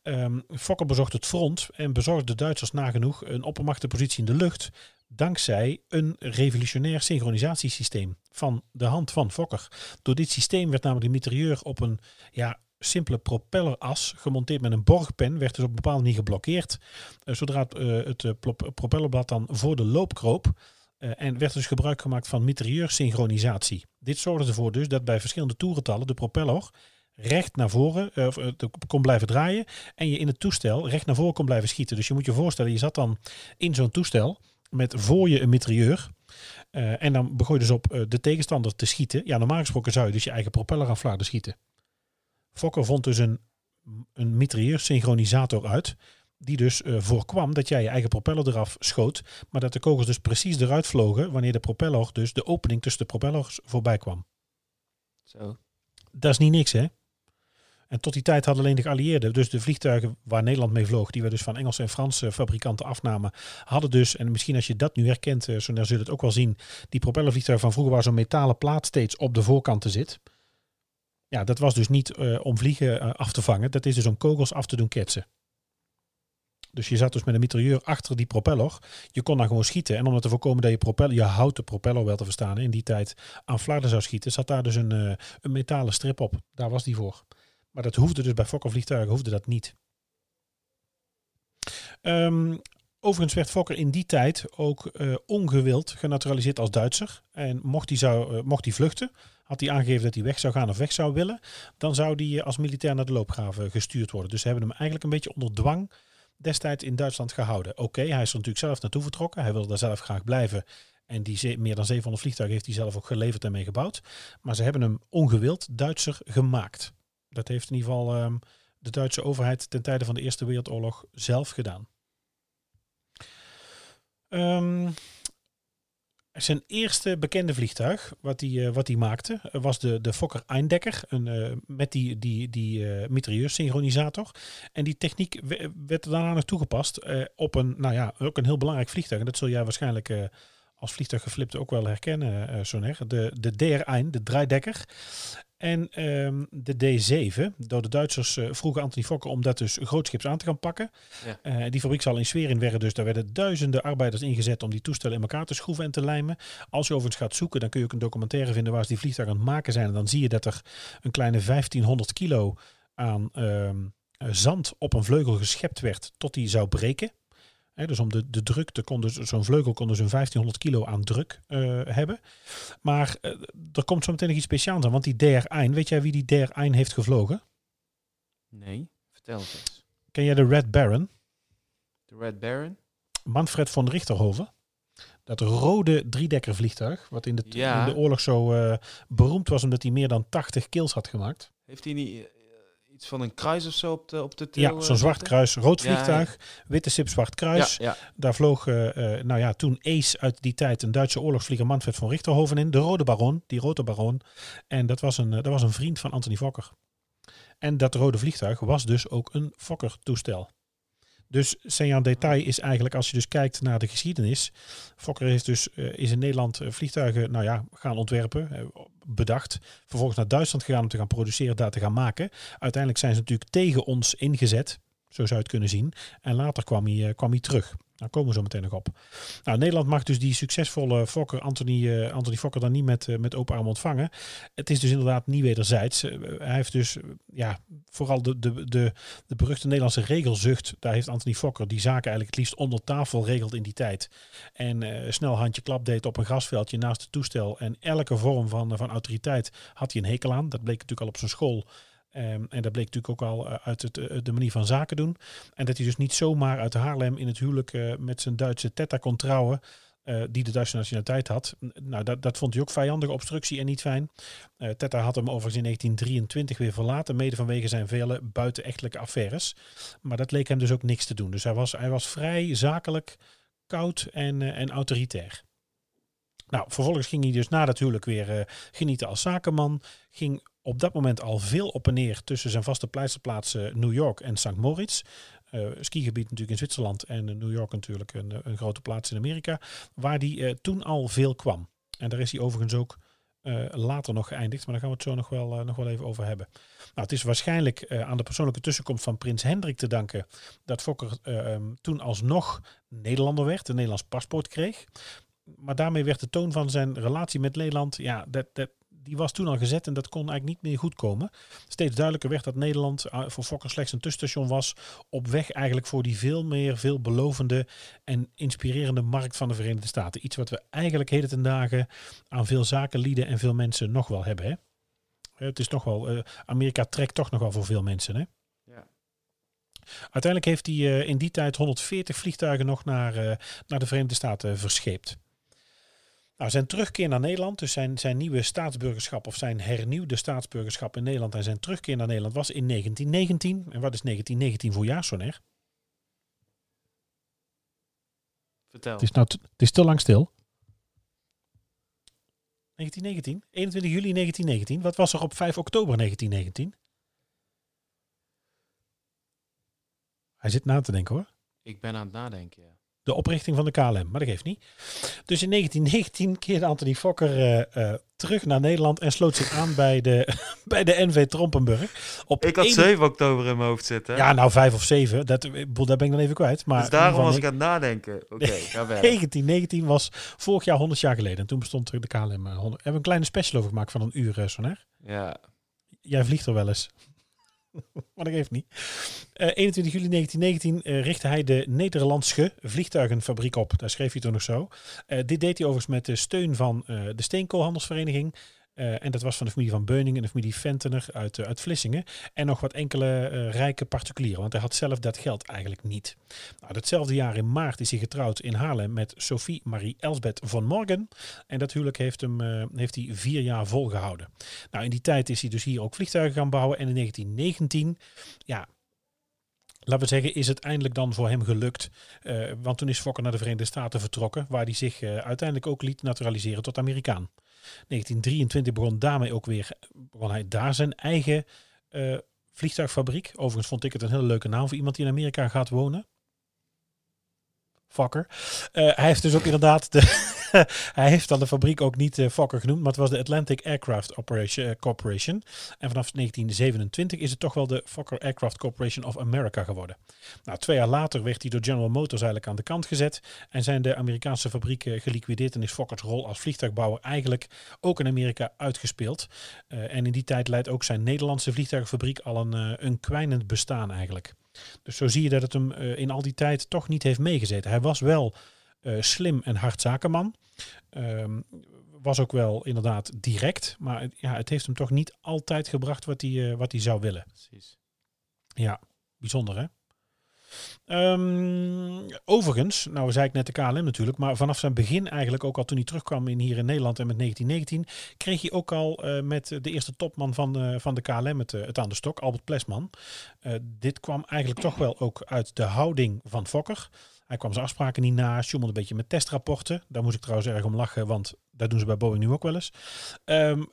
Um, Fokker bezocht het front en bezorgde de Duitsers nagenoeg een oppermachtenpositie in de lucht dankzij een revolutionair synchronisatiesysteem van de hand van Fokker. Door dit systeem werd namelijk de mitrailleur op een ja, simpele propelleras gemonteerd met een borgpen, werd dus op een bepaalde manier geblokkeerd. Uh, zodra het, uh, het uh, propellerblad dan voor de loop kroop. en werd dus gebruik gemaakt van mitrailleur-synchronisatie. Dit zorgde ervoor dus dat bij verschillende toerentallen de propeller recht naar voren uh, kon blijven draaien. En je in het toestel recht naar voren kon blijven schieten. Dus je moet je voorstellen, je zat dan in zo'n toestel met voor je een mitrailleur. Uh, en dan begon je dus op uh, de tegenstander te schieten. Ja, normaal gesproken zou je dus je eigen propeller aan flarden schieten. Fokker vond dus een, een mitrailleur synchronisator uit. Die dus uh, voorkwam dat jij je eigen propeller eraf schoot. Maar dat de kogels dus precies eruit vlogen wanneer de propeller, dus de opening tussen de propellers voorbij kwam. Zo. Dat is niet niks hè. En tot die tijd hadden alleen de geallieerden, dus de vliegtuigen waar Nederland mee vloog, die we dus van Engelse en Franse fabrikanten afnamen, hadden dus, en misschien als je dat nu herkent, zo zul je het ook wel zien, die propellervliegtuigen van vroeger waar zo'n metalen plaat steeds op de voorkanten zit. Ja, dat was dus niet uh, om vliegen uh, af te vangen, dat is dus om kogels af te doen ketsen. Dus je zat dus met een mitrailleur achter die propeller. Je kon dan gewoon schieten. En om er te voorkomen dat je propeller, je houten propeller wel te verstaan, in die tijd aan flarden zou schieten, zat daar dus een, een metalen strip op. Daar was die voor. Maar dat hoefde dus bij Fokker-vliegtuigen hoefde dat niet. Um, overigens werd Fokker in die tijd ook uh, ongewild genaturaliseerd als Duitser. En mocht hij, zou, uh, mocht hij vluchten, had hij aangegeven dat hij weg zou gaan of weg zou willen, dan zou hij als militair naar de loopgraven gestuurd worden. Dus ze hebben hem eigenlijk een beetje onder dwang destijds in Duitsland gehouden. Oké, hij is er natuurlijk zelf naartoe vertrokken. Hij wilde daar zelf graag blijven. En die meer dan 700 vliegtuigen heeft hij zelf ook geleverd en mee gebouwd. Maar ze hebben hem ongewild Duitser gemaakt. Dat heeft in ieder geval um, de Duitse overheid ten tijde van de Eerste Wereldoorlog zelf gedaan. Um, zijn eerste bekende vliegtuig, wat hij, uh, wat hij maakte, was de, de Fokker Eindecker, een, uh, met die, die, die uh. En die techniek werd daarna nog toegepast op een, nou ja, ook een heel belangrijk vliegtuig. En dat zul jij waarschijnlijk als vliegtuiggeflipte ook wel herkennen, uh, Soner. De, de DR1, de draaidekker. En um, de D7, door de Duitsers uh, vroegen Anthony Fokker om dat dus grootschips aan te gaan pakken. Ja. Uh, die fabriek zal in Schwerin werden, dus daar werden duizenden arbeiders ingezet om die toestellen in elkaar te schroeven en te lijmen. Als je overigens gaat zoeken, dan kun je ook een documentaire vinden waar ze die vliegtuigen aan het maken zijn. En dan zie je dat er een kleine 1500 kilo aan um, zand op een vleugel geschept werd tot die zou breken. He, dus om de, de druk, te kon dus, zo'n vleugel kon dus een 1500 kilo aan druk uh, hebben. Maar uh, er komt zo meteen nog iets speciaals aan, want die DR1, weet jij wie die DR1 heeft gevlogen? Nee, vertel het eens. Ken jij de Red Baron? De Red Baron? Manfred von Richterhoven. Dat rode driedekker vliegtuig, wat in de, ja. in de oorlog zo uh, beroemd was omdat hij meer dan 80 kills had gemaakt. Heeft hij niet iets van een kruis of zo op de, op de Ja, zo'n zwart kruis, rood vliegtuig, ja, ja. witte stip, zwart kruis. Ja, Daar vloog, uh, uh, nou ja, toen Ace uit die tijd, een Duitse oorlogsvlieger Manfred von Richterhoven in, de rode baron, die rode baron. En dat was een, dat was een vriend van Anthony Fokker. En dat rode vliegtuig was dus ook een Fokker-toestel. Dus Sejan Detail is eigenlijk, als je dus kijkt naar de geschiedenis. Fokker heeft dus, uh, is in Nederland vliegtuigen nou ja, gaan ontwerpen, bedacht. Vervolgens naar Duitsland gegaan om te gaan produceren, daar te gaan maken. Uiteindelijk zijn ze natuurlijk tegen ons ingezet, zo zou je het kunnen zien. En later kwam hij, kwam hij terug. Daar komen we zo meteen nog op. Nou, Nederland mag dus die succesvolle Fokker, Anthony, uh, Anthony Fokker, dan niet met, uh, met open arm ontvangen. Het is dus inderdaad niet wederzijds. Uh, hij heeft dus, ja, vooral de, de, de, de beruchte Nederlandse regelzucht. Daar heeft Anthony Fokker die zaken eigenlijk het liefst onder tafel regeld in die tijd. En snel handje klap deed op een grasveldje naast het toestel. En elke vorm van, van autoriteit had hij een hekel aan. Dat bleek natuurlijk al op zijn school Ehm, en dat bleek natuurlijk ook al uit het, de manier van zaken doen. En dat hij dus niet zomaar uit Haarlem in het huwelijk met zijn Duitse teta kon trouwen. Die de Duitse nationaliteit had. Nou, dat, dat vond hij ook vijandige obstructie en niet fijn. Uh, Teta had hem overigens in 1923 weer verlaten, mede vanwege zijn vele buitenechtelijke affaires. Maar dat leek hem dus ook niks te doen. Dus hij was, hij was vrij zakelijk, koud en, en autoritair. Nou, vervolgens ging hij dus na natuurlijk weer genieten als zakenman. Ging op dat moment al veel op en neer tussen zijn vaste pleisterplaatsen New York en St. Moritz uh, skigebied natuurlijk in Zwitserland en New York natuurlijk een, een grote plaats in Amerika, waar die uh, toen al veel kwam. En daar is hij overigens ook uh, later nog geëindigd, maar daar gaan we het zo nog wel, nog wel even over hebben. Nou, het is waarschijnlijk aan de persoonlijke tussenkomst van prins Hendrik te danken dat Fokker um, toen alsnog Nederlander werd, een Nederlands paspoort kreeg. Maar daarmee werd de toon van zijn relatie met Nederland, ja, dat, dat, die was toen al gezet en dat kon eigenlijk niet meer goed komen. Steeds duidelijker werd dat Nederland eh, voor Fokker slechts een tussenstation was. Op weg eigenlijk voor die veel meer veelbelovende en inspirerende markt van de Verenigde Staten. Iets wat we eigenlijk heden ten dagen aan veel zakenlieden en veel mensen nog wel hebben. Hè? Het is nog wel, uh, Amerika trekt toch nog wel voor veel mensen. Hè? Ja. Uiteindelijk heeft hij uh, in die tijd 140 vliegtuigen nog naar, uh, naar de Verenigde Staten verscheept. Nou, zijn terugkeer naar Nederland, dus zijn, zijn nieuwe staatsburgerschap of zijn hernieuwde staatsburgerschap in Nederland en zijn terugkeer naar Nederland was in 1919. En wat is 1919 voor jaar, Soner? Vertel. Het is, nou het is te lang stil. 1919, 21 juli 1919. Wat was er op 5 oktober 1919? Hij zit na te denken hoor. Ik ben aan het nadenken, ja de oprichting van de KLM. Maar dat geeft niet. Dus in 1919 keerde Anthony Fokker uh, uh, terug naar Nederland en sloot zich aan bij de, bij de NV Trompenburg. Op ik had 7 oktober in mijn hoofd zitten. Ja, nou 5 of 7. Dat, daar ben ik dan even kwijt. Maar dus daarom was ik aan het nadenken. Oké, okay, ga verder. 1919 was vorig jaar 100 jaar geleden. En toen bestond er de KLM 100. We hebben een kleine special over gemaakt van een uur, Soner. Ja. Jij vliegt er wel eens. Maar dat geeft niet. Uh, 21 juli 1919 uh, richtte hij de Nederlandse vliegtuigenfabriek op. Daar schreef hij toen nog zo. Uh, dit deed hij overigens met de steun van eh, de Steenkoolhandelsvereniging. Uh, en dat was van de familie van Beuning en de familie Ventener uit, uh, uit Vlissingen. En nog wat enkele uh, rijke particulieren, want hij had zelf dat geld eigenlijk niet. Nou, datzelfde jaar in maart is hij getrouwd in Haarlem met Sophie Marie Elsbeth van Morgen. En dat huwelijk heeft, hem, heeft hij vier jaar volgehouden. Nou, in die tijd is hij dus hier ook vliegtuigen gaan bouwen. En in 1919, ja, laten we zeggen, is het eindelijk dan voor hem gelukt. Want toen is Fokker naar de Verenigde Staten vertrokken, waar hij zich uiteindelijk ook liet naturaliseren tot Amerikaan. 1923 begon daarmee ook weer, begon hij daar zijn eigen uh, vliegtuigfabriek. Overigens vond ik het een hele leuke naam voor iemand die in Amerika gaat wonen. Fokker. hij heeft dus ook inderdaad de hij heeft dan de fabriek ook niet uh, Fokker genoemd, maar het was de Atlantic Aircraft Operation, uh, Corporation. En vanaf 1927 is het toch wel de Fokker Aircraft Corporation of America geworden. Nou, twee jaar later werd hij door General Motors eigenlijk aan de kant gezet en zijn de Amerikaanse fabrieken geliquideerd en is Fokkers rol als vliegtuigbouwer eigenlijk ook in Amerika uitgespeeld. En in die tijd leidt ook zijn Nederlandse vliegtuigfabriek al een, een kwijnend bestaan eigenlijk. Dus zo zie je dat het hem in al die tijd toch niet heeft meegezeten. Hij was wel slim en hard zakenman. Um, was ook wel inderdaad direct, maar ja, het heeft hem toch niet altijd gebracht wat hij, uh, wat hij zou willen. Precies. Ja, bijzonder hè? Um, overigens, nou zei ik net de KLM natuurlijk, maar vanaf zijn begin eigenlijk ook al toen hij terugkwam in, hier in Nederland en met 1919, kreeg hij ook al uh, met de eerste topman van de, van de KLM het, het aan de stok, Albert Plesman. Uh, dit kwam eigenlijk toch wel ook uit de houding van Fokker. Hij kwam zijn afspraken niet na, sjoemelde een beetje met testrapporten. Daar moest ik trouwens erg om lachen, want dat doen ze bij Boeing nu ook wel eens. Um,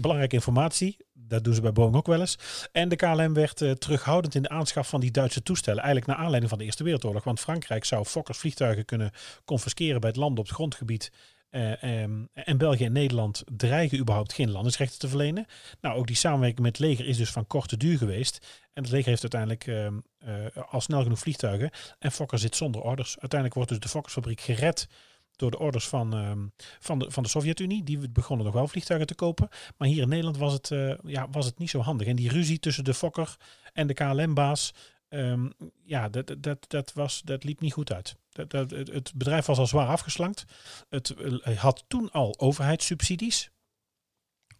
belangrijke informatie. Dat doen ze bij Boeing ook wel eens. En de KLM werd uh, terughoudend in de aanschaf van die Duitse toestellen. Eigenlijk naar aanleiding van de Eerste Wereldoorlog. Want Frankrijk zou Fokkers vliegtuigen kunnen confisceren bij het land op het grondgebied uh, um, en België en Nederland dreigen überhaupt geen landingsrechten te verlenen. Nou, ook die samenwerking met het leger is dus van korte duur geweest. En het leger heeft uiteindelijk uh, uh, al snel genoeg vliegtuigen. En Fokker zit zonder orders. Uiteindelijk wordt dus de Fokkersfabriek gered door de orders van, um, van de, van de Sovjet-Unie. Die begonnen nog wel vliegtuigen te kopen. Maar hier in Nederland was het, uh, ja, was het niet zo handig. En die ruzie tussen de Fokker en de KLM-baas, ja, dat, dat, dat, was, dat liep niet goed uit. Dat, het bedrijf was al zwaar afgeslankt. Het had toen al overheidssubsidies.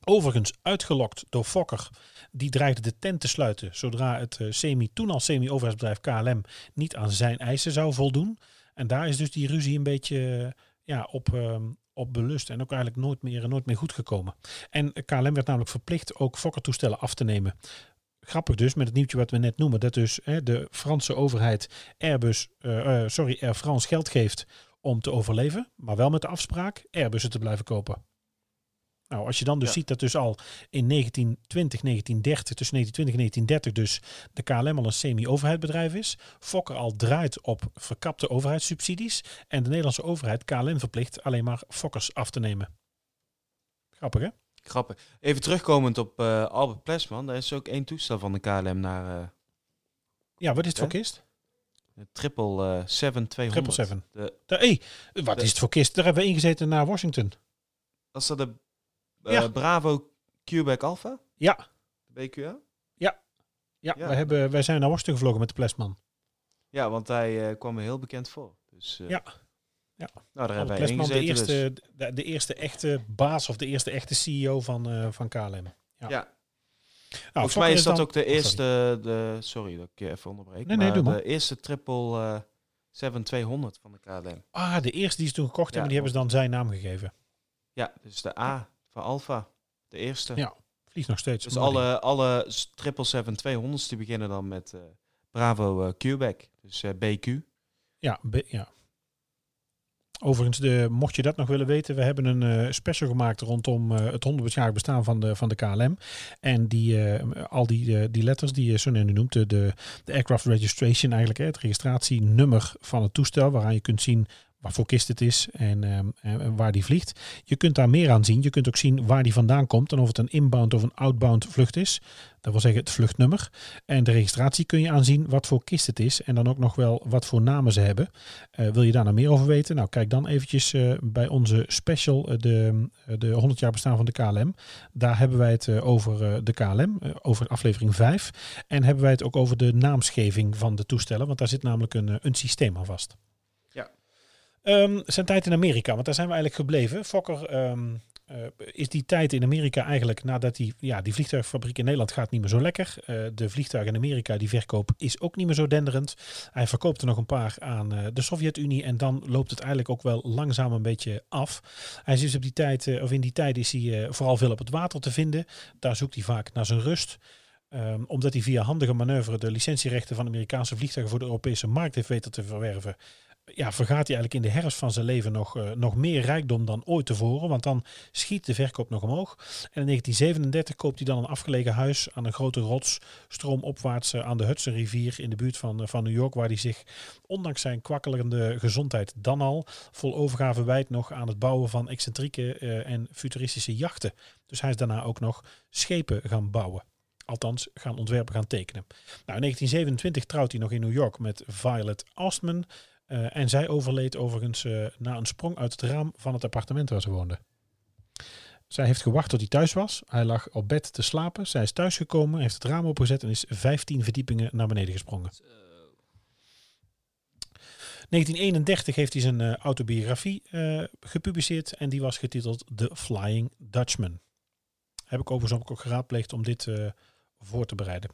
Overigens uitgelokt door Fokker. Die dreigde de tent te sluiten zodra het eh, semi, toen al semi-overheidsbedrijf KLM niet aan zijn eisen zou voldoen. En daar is dus die ruzie een beetje eh, ja, op, ehm, op belust. En ook eigenlijk nooit meer, nooit meer goed gekomen. En KLM werd namelijk verplicht ook Fokker-toestellen af te nemen. Grappig dus met het nieuwtje wat we net noemen. Dat dus hè, de Franse overheid Airbus, eh, eh, sorry, Air France geld geeft om te overleven. Maar wel met de afspraak Airbussen te blijven kopen. Nou, als je dan dus Ja. ziet dat dus al in 1920, 1930, tussen 1920 en 1930 dus de KLM al een semi-overheidbedrijf is. Fokker al draait op verkapte overheidssubsidies. En de Nederlandse overheid KLM verplicht alleen maar Fokkers af te nemen. Grappig hè? Grappig. Even terugkomend op eh, Albert Plesman. Daar is ook één toestel van de KLM naar eh Ja, wat is het voor kist? de triple eh 7200. 777. De, Da- hey, wat De- is het voor kist? Daar hebben we ingezeten naar Washington. was dat de eh, Ja. Bravo Quebec Alpha? Ja, De BQA? ja, Ja. Wij, hebben, wij zijn naar Washington gevlogen met de Plesman. Ja, want hij eh, kwam me heel bekend voor. Dus, eh, Ja. Ja. Nou, daar hebben wij de ingezeten dus. eerste, de, de eerste echte baas of de eerste echte CEO van, eh, van KLM. Ja. Ja. Nou, Volgens mij is dat dan- ook de Oh, sorry. eerste, de, sorry dat ik je even onderbreek. Nee, nee, maar doe maar. De eerste triple eh 7200 van de KLM. Ah, de eerste die ze toen gekocht Ja, hebben, die hebben ze dan zijn naam gegeven. Ja, dus de A van Alpha. De eerste. Ja, Vliegt nog steeds. Dus alle, alle s- 777-200's die beginnen dan met eh, Bravo eh, Quebec. Dus BQ. Ja, ja. Overigens, de, mocht je dat nog willen weten, we hebben een eh, special gemaakt rondom eh, het 100-jarig bestaan van de, van de KLM. En die, eh, al die, die letters die net nu noemt, de, de, de aircraft registration eigenlijk, hè, het registratienummer van het toestel, waaraan je kunt zien voor kist het is en, ehm, en waar die vliegt. Je kunt daar meer aan zien. Je kunt ook zien waar die vandaan komt en of het een inbound of een outbound vlucht is. Dat wil zeggen het vluchtnummer. En de registratie kun je aanzien wat voor kist het is en dan ook nog wel wat voor namen ze hebben. Eh, wil je daar nou meer over weten? Nou, kijk dan eventjes eh, bij onze special, eh, de, de 100 jaar bestaan van de KLM. Daar hebben wij het over de KLM, over aflevering 5. En hebben wij het ook over de naamsgeving van de toestellen, want daar zit namelijk een, een systeem aan vast. Ehm, zijn tijd in Amerika, want daar zijn we eigenlijk gebleven. Fokker ehm, eh, is die tijd in Amerika eigenlijk nadat die, ja, die vliegtuigfabriek in Nederland gaat niet meer zo lekker. Eh, de vliegtuigen in Amerika, die verkoop is ook niet meer zo denderend. Hij verkoopt er nog een paar aan eh, de Sovjet-Unie en dan loopt het eigenlijk ook wel langzaam een beetje af. Hij is dus op die tijd, of in die tijd is hij vooral veel op het water te vinden. Daar zoekt hij vaak naar zijn rust. Ehm, omdat hij via handige manoeuvre de licentierechten van Amerikaanse vliegtuigen voor de Europese markt heeft weten te verwerven. Ja, vergaat hij eigenlijk in de herfst van zijn leven nog, eh, nog meer rijkdom dan ooit tevoren. Want dan schiet de verkoop nog omhoog. En in 1937 koopt hij dan een afgelegen huis aan een grote rots, stroomopwaarts eh, aan de Hudsonrivier in de buurt van, eh, van New York. Waar hij zich, ondanks zijn kwakkelende gezondheid dan al, vol overgave wijdt nog aan het bouwen van excentrieke en futuristische jachten. Dus hij is daarna ook nog schepen gaan bouwen. Althans, gaan ontwerpen, gaan tekenen. Nou, in 1927 trouwt hij nog in New York met Violet Ostman. Eh, en zij overleed overigens eh, na een sprong uit het raam van het appartement waar ze woonde. Zij heeft gewacht tot hij thuis was. Hij lag op bed te slapen. Zij is thuisgekomen, heeft het raam opengezet en is 15 verdiepingen naar beneden gesprongen. 1931 heeft hij zijn eh, autobiografie gepubliceerd en die was getiteld The Flying Dutchman. Heb ik overigens ook geraadpleegd om dit voor te bereiden.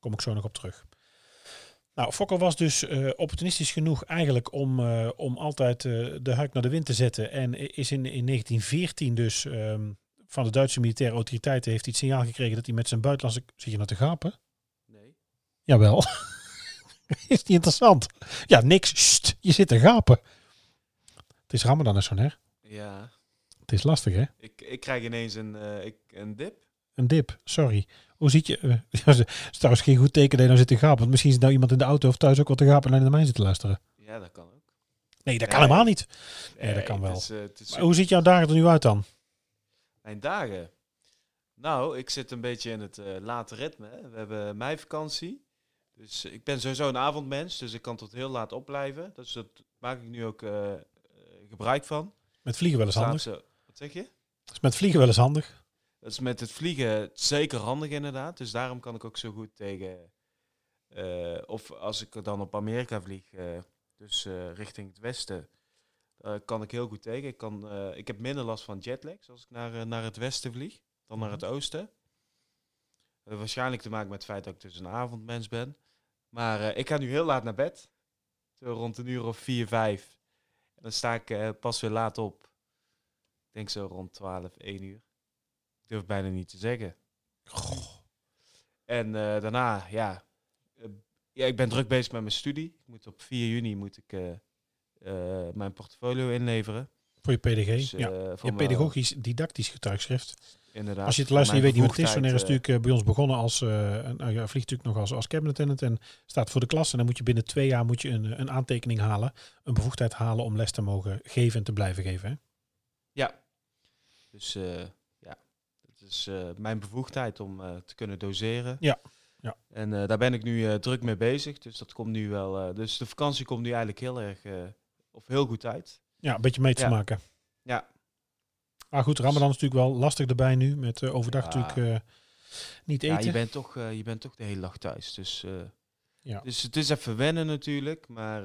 Kom ik zo nog op terug. Nou, Fokker was dus eh, opportunistisch genoeg eigenlijk om, eh, om altijd eh, de huik naar de wind te zetten. En is in, in 1914 dus ehm, van de Duitse militaire autoriteiten heeft hij het signaal gekregen dat hij met zijn buitenlandse... Zit je nou te gapen? Nee. Jawel. is niet interessant? Ja, niks. Sst, je zit te gapen. Het is Ramadan en zo'n hè? Ja. Het is lastig hè? Ik, ik krijg ineens een, ik, een dip. Een dip, sorry. Hoe ziet je... eh, ja, het is trouwens geen goed teken dat je nou zit te gapen. Want misschien zit nou iemand in de auto of thuis ook wat te gapen en naar mij zit te luisteren. Ja, dat kan ook. Nee, dat kan Nee. helemaal niet. Nee, dat kan het wel. Is, eh, het is Maar hoe ziet jouw dagen er nu uit dan? Mijn dagen. Nou, ik zit een beetje in het eh, late ritme. hè. We hebben meivakantie. Dus ik ben sowieso een avondmens, dus ik kan tot heel laat opblijven. Dus dat maak ik nu ook eh, eh, gebruik van. Met vliegen wel eens handig. Wat zeg je? Is met vliegen wel eens handig. Dat is met het vliegen zeker handig inderdaad. Dus daarom kan ik ook zo goed tegen... eh, of als ik dan op Amerika vlieg, eh, dus eh, richting het westen, kan ik heel goed tegen. Ik, kan, ik heb minder last van jetlags als ik naar, naar het westen vlieg. dan naar het oosten. Waarschijnlijk te maken met het feit dat ik dus een avondmens ben. Maar ik ga nu heel laat naar bed. Zo rond een uur of vier, vijf. En dan sta ik pas weer laat op. Ik denk zo rond 12, 1 uur. Durf bijna niet te zeggen. En eh, daarna, ja, eh, ja, ik ben druk bezig met mijn studie. Ik moet op 4 juni moet ik eh, mijn portfolio inleveren. Voor je PDG. Dus, ja. Je voor mijn- pedagogisch didactisch getuigschrift. Inderdaad. Als je het luistert, je weet niet wat het is. Wanneer is natuurlijk bij ons begonnen als, nou ja, vliegt natuurlijk nog als, als cabinet en staat voor de klas. En dan moet je binnen twee jaar moet je een, een aantekening halen, een bevoegdheid halen om les te mogen geven en te blijven geven. Hè? Ja. Dus is eh, mijn bevoegdheid om eh, te kunnen doseren. Ja, ja. En eh, daar ben ik nu druk mee bezig. Dus dat komt nu wel. dus de vakantie komt nu eigenlijk heel erg of heel goed uit. Ja, een beetje mee te Ja. maken. Ja. Maar goed, Ramadan is natuurlijk wel lastig erbij nu. Met overdag Ja. natuurlijk niet eten. Ja, je bent toch, je bent toch de hele dag thuis. Dus, Ja. dus het is even wennen natuurlijk. Maar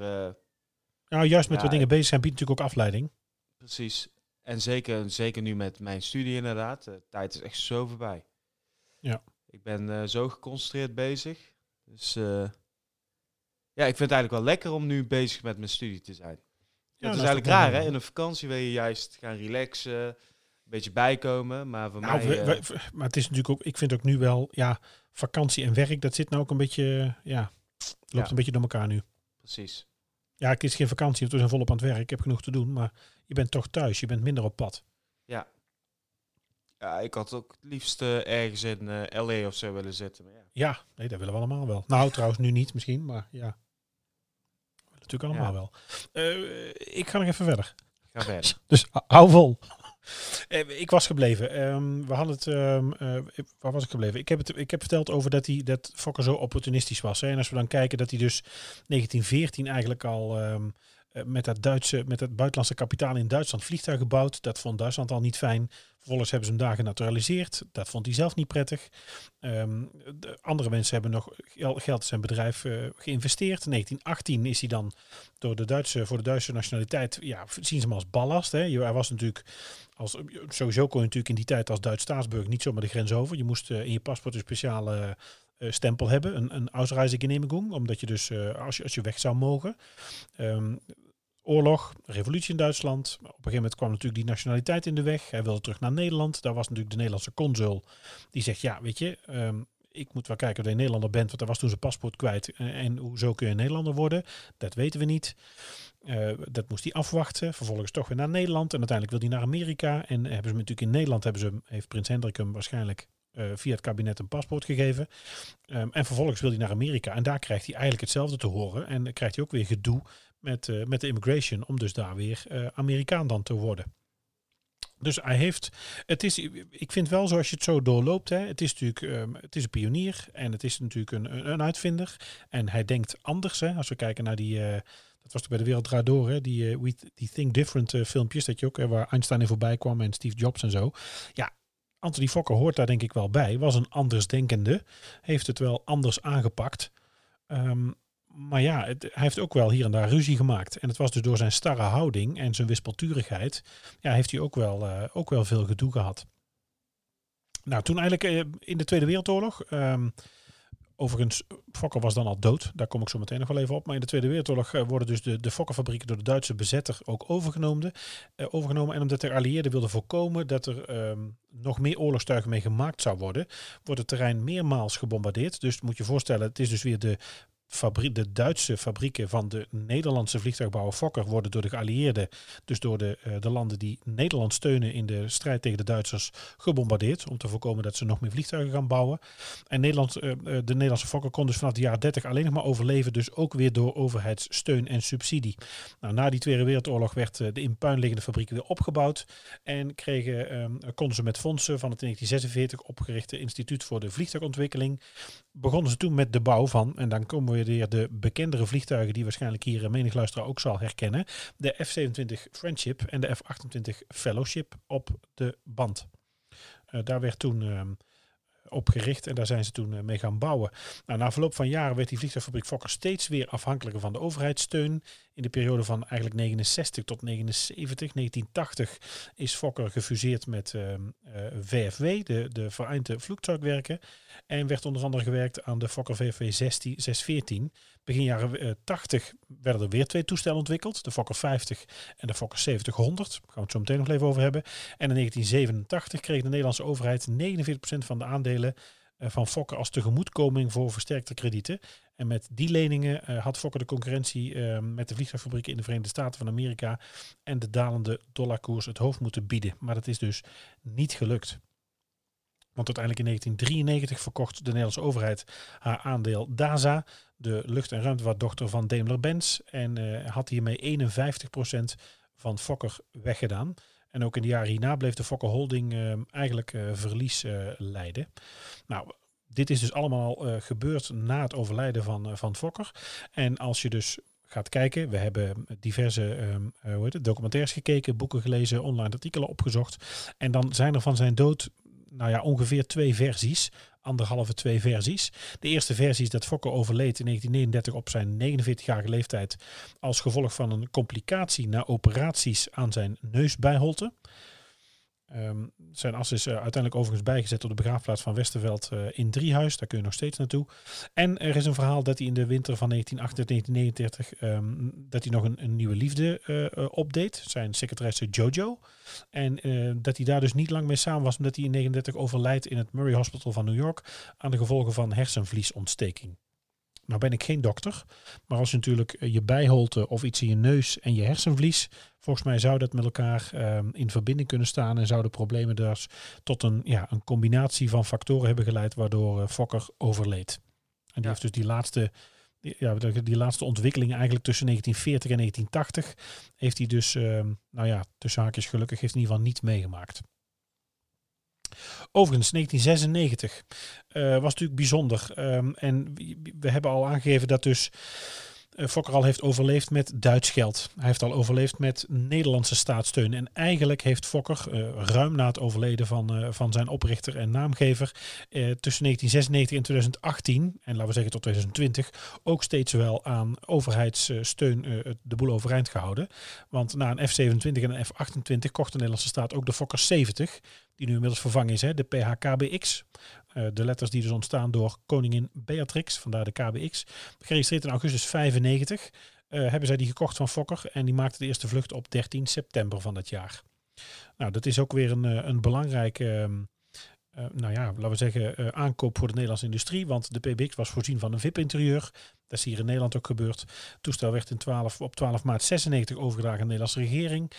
nou, juist met wat dingen bezig zijn biedt natuurlijk ook afleiding. precies. En zeker, zeker nu met mijn studie inderdaad. De tijd is echt zo voorbij. Ja. Ik ben eh, zo geconcentreerd bezig. Dus eh, ja, ik vind het eigenlijk wel lekker om nu bezig met mijn studie te zijn. Ja, dat is eigenlijk raar, hè? In een vakantie wil je juist gaan relaxen, een beetje bijkomen. Maar voor Nou, mij... we- eh, we- maar het is natuurlijk ook, ik vind ook nu wel, ja, vakantie en werk, dat zit nou ook een beetje, ja, loopt Ja. een beetje door elkaar nu. precies. Ja, het is geen vakantie, want we zijn volop aan het werk. Ik heb genoeg te doen, maar je bent toch thuis. Je bent minder op pad. Ja, ik had ook het liefst eh, ergens in eh, LA of zo willen zitten. Maar ja. Ja, nee, dat willen we allemaal wel. Nou, trouwens nu niet misschien, maar ja. Natuurlijk allemaal Ja. wel. Eh, ik ga nog even verder. Ga verder. Dus hou vol. Eh, ik was gebleven. Ehm, we hadden het. ehm, eh, waar was ik gebleven? Ik heb, het, ik heb verteld over dat, hij, dat Fokker zo opportunistisch was. Hè. En als we dan kijken dat hij dus 1914 eigenlijk al ehm, eh, met, dat Duitse, met dat buitenlandse kapitaal in Duitsland vliegtuigen bouwt. Dat vond Duitsland al niet fijn. Vervolgens hebben ze hem daar genaturaliseerd. Dat vond hij zelf niet prettig. De andere mensen hebben nog gel- geld in zijn bedrijf geïnvesteerd. In 1918 is hij dan door de Duitse, voor de Duitse nationaliteit, ja, zien ze hem als ballast. Hè. Hij was natuurlijk, als, sowieso kon je natuurlijk in die tijd als Duits staatsburger niet zomaar de grens over. Je moest eh, in je paspoort een speciale eh, stempel hebben, een, een Ausreisegenehmigung, omdat je dus, eh, als, je, als je weg zou mogen. Ehm, oorlog, revolutie in Duitsland. Op een gegeven moment kwam natuurlijk die nationaliteit in de weg. Hij wilde terug naar Nederland. Daar was natuurlijk de Nederlandse consul. Die zegt, ja, weet je, ehm, ik moet wel kijken of je Nederlander bent, want hij was toen zijn paspoort kwijt. En, en hoezo kun je Nederlander worden? Dat weten we niet. Eh, dat moest hij afwachten. Vervolgens toch weer naar Nederland. En uiteindelijk wil hij naar Amerika. En hebben ze hem natuurlijk in Nederland, hebben ze, heeft Prins Hendrik hem waarschijnlijk eh, via het kabinet een paspoort gegeven. Ehm, en vervolgens wil hij naar Amerika. En daar krijgt hij eigenlijk hetzelfde te horen. En krijgt hij ook weer gedoe met, eh, met de immigration. Om dus daar weer Amerikaan dan te worden. Dus hij heeft, het is, ik vind wel zoals je het zo doorloopt, hè, het is natuurlijk, ehm, het is een pionier en het is natuurlijk een, een, uitvinder. En hij denkt anders, hè, als we kijken naar die, dat was toch bij de Wereld Draait Door, hè, die, eh, die Think Different eh, filmpjes, dat je ook, eh, waar Einstein in voorbij kwam en Steve Jobs en zo. Ja, Anthony Fokker hoort daar denk ik wel bij, was een andersdenkende, heeft het wel anders aangepakt. Ehm, maar ja, hij heeft ook wel hier en daar ruzie gemaakt. En het was dus door zijn starre houding en zijn wispelturigheid, ja, heeft hij ook wel, ook wel veel gedoe gehad. Nou, toen eigenlijk in de Tweede Wereldoorlog, ehm, overigens, Fokker was dan al dood, daar kom ik zo meteen nog wel even op. Maar in de Tweede Wereldoorlog eh, worden dus de, de Fokkerfabrieken door de Duitse bezetter ook overgenomen. eh, overgenomen. En omdat de allieerden wilden voorkomen dat er ehm, nog meer oorlogstuigen mee gemaakt zou worden, wordt het terrein meermaals gebombardeerd. Dus moet je voorstellen, het is dus weer de de Duitse fabrieken van de Nederlandse vliegtuigbouwer Fokker worden door de geallieerden, dus door de, eh, de landen die Nederland steunen in de strijd tegen de Duitsers, gebombardeerd. Om te voorkomen dat ze nog meer vliegtuigen gaan bouwen. En Nederland, eh, eh, de Nederlandse Fokker kon dus vanaf de jaren 30 alleen nog maar overleven, dus ook weer door overheidssteun en subsidie. Nou, na die Tweede Wereldoorlog werd de in puin liggende fabrieken weer opgebouwd. En kregen, eh, konden ze met fondsen van het in 1946 opgerichte Instituut voor de Vliegtuigontwikkeling begonnen ze toen met de bouw van, en dan komen we weer de bekendere vliegtuigen die waarschijnlijk hier eh, menig luisteraar ook zal herkennen, de F-27 Friendship en de F-28 Fellowship op de band. Eh, daar werd toen ehm, op gericht en daar zijn ze toen eh, mee gaan bouwen. Nou, na verloop van jaren werd die vliegtuigfabriek Fokker steeds weer afhankelijker van de overheidssteun. In de periode van eigenlijk 69 tot 79, 1980 is Fokker gefuseerd met VFW, de, de Vereinte Vloektuigwerken. En werd onder andere gewerkt aan de Fokker VFW 16, 614. Begin jaren 80 werden er weer twee toestellen ontwikkeld. De Fokker 50 en de Fokker 7000. Daar gaan we het zo meteen nog even over hebben. En in 1987 kreeg de Nederlandse overheid 49% van de aandelen eh, van Fokker als tegemoetkoming voor versterkte kredieten. En met die leningen uh, had Fokker de concurrentie uh, met de vliegtuigfabrieken in de Verenigde Staten van Amerika en de dalende dollarkoers het hoofd moeten bieden. Maar dat is dus niet gelukt. Want uiteindelijk in 1993 verkocht de Nederlandse overheid haar aandeel DASA, de lucht- en ruimtevaartdochter van Daimler-Benz, en uh, had hiermee 51% van Fokker weggedaan. En ook in de jaren hierna bleef de Fokker Holding eigenlijk uh, verlies leiden. Nou, dit is dus allemaal gebeurd na het overlijden van, van Fokker. En als je dus gaat kijken. We hebben diverse um, hoe heet het, documentaires gekeken, boeken gelezen, online artikelen opgezocht. En dan zijn er van zijn dood nou ja, ongeveer twee versies. Anderhalve twee versies. De eerste versie is dat Fokker overleed in 1939 op zijn 49-jarige leeftijd als gevolg van een complicatie na operaties aan zijn neusbijholte. Um, zijn as is uh, uiteindelijk overigens bijgezet op de begraafplaats van Westerveld uh, in Driehuis. Daar kun je nog steeds naartoe. En er is een verhaal dat hij in de winter van 1938-1939 um, dat hij nog een, een nieuwe liefde uh, opdeed. Zijn secretaresse Jojo. En dat hij daar dus niet lang mee samen was, omdat hij in 1939 overlijdt in het Murray Hospital van New York aan de gevolgen van hersenvliesontsteking. Nou ben ik geen dokter, maar als je natuurlijk je bijholte of iets in je neus en je hersenvlies, volgens mij zou dat met elkaar um, in verbinding kunnen staan en zouden problemen dus tot een, ja, een combinatie van factoren hebben geleid waardoor uh, Fokker overleed. En die ja. heeft dus die laatste, die, ja, die laatste ontwikkeling eigenlijk tussen 1940 en 1980 heeft hij dus, um, nou ja, tussen haakjes gelukkig, heeft in ieder geval niet meegemaakt. Overigens, 1996 uh, was natuurlijk bijzonder. Um, en we hebben al aangegeven dat dus uh, Fokker al heeft overleefd met Duits geld. Hij heeft al overleefd met Nederlandse staatssteun. En eigenlijk heeft Fokker, uh, ruim na het overleden van, van zijn oprichter en naamgever, tussen 1996 en 2018, en laten we zeggen tot 2020, ook steeds wel aan overheidssteun de boel overeind gehouden. Want na een F-27 en een F-28 kocht de Nederlandse staat ook de Fokker 70, die nu inmiddels vervangen is, hè, de PHKBX. Uh, de letters die dus ontstaan door koningin Beatrix, vandaar de KBX. Geregistreerd in augustus 95 uh, hebben zij die gekocht van Fokker en die maakte de eerste vlucht op 13 september van dat jaar. Nou, dat is ook weer een, een belangrijke, uh, nou ja, laten we zeggen, aankoop voor de Nederlandse industrie, want de PBX was voorzien van een VIP-interieur. Dat is hier in Nederland ook gebeurd. Het toestel werd in 12, op 12 maart 96 overgedragen aan de Nederlandse regering.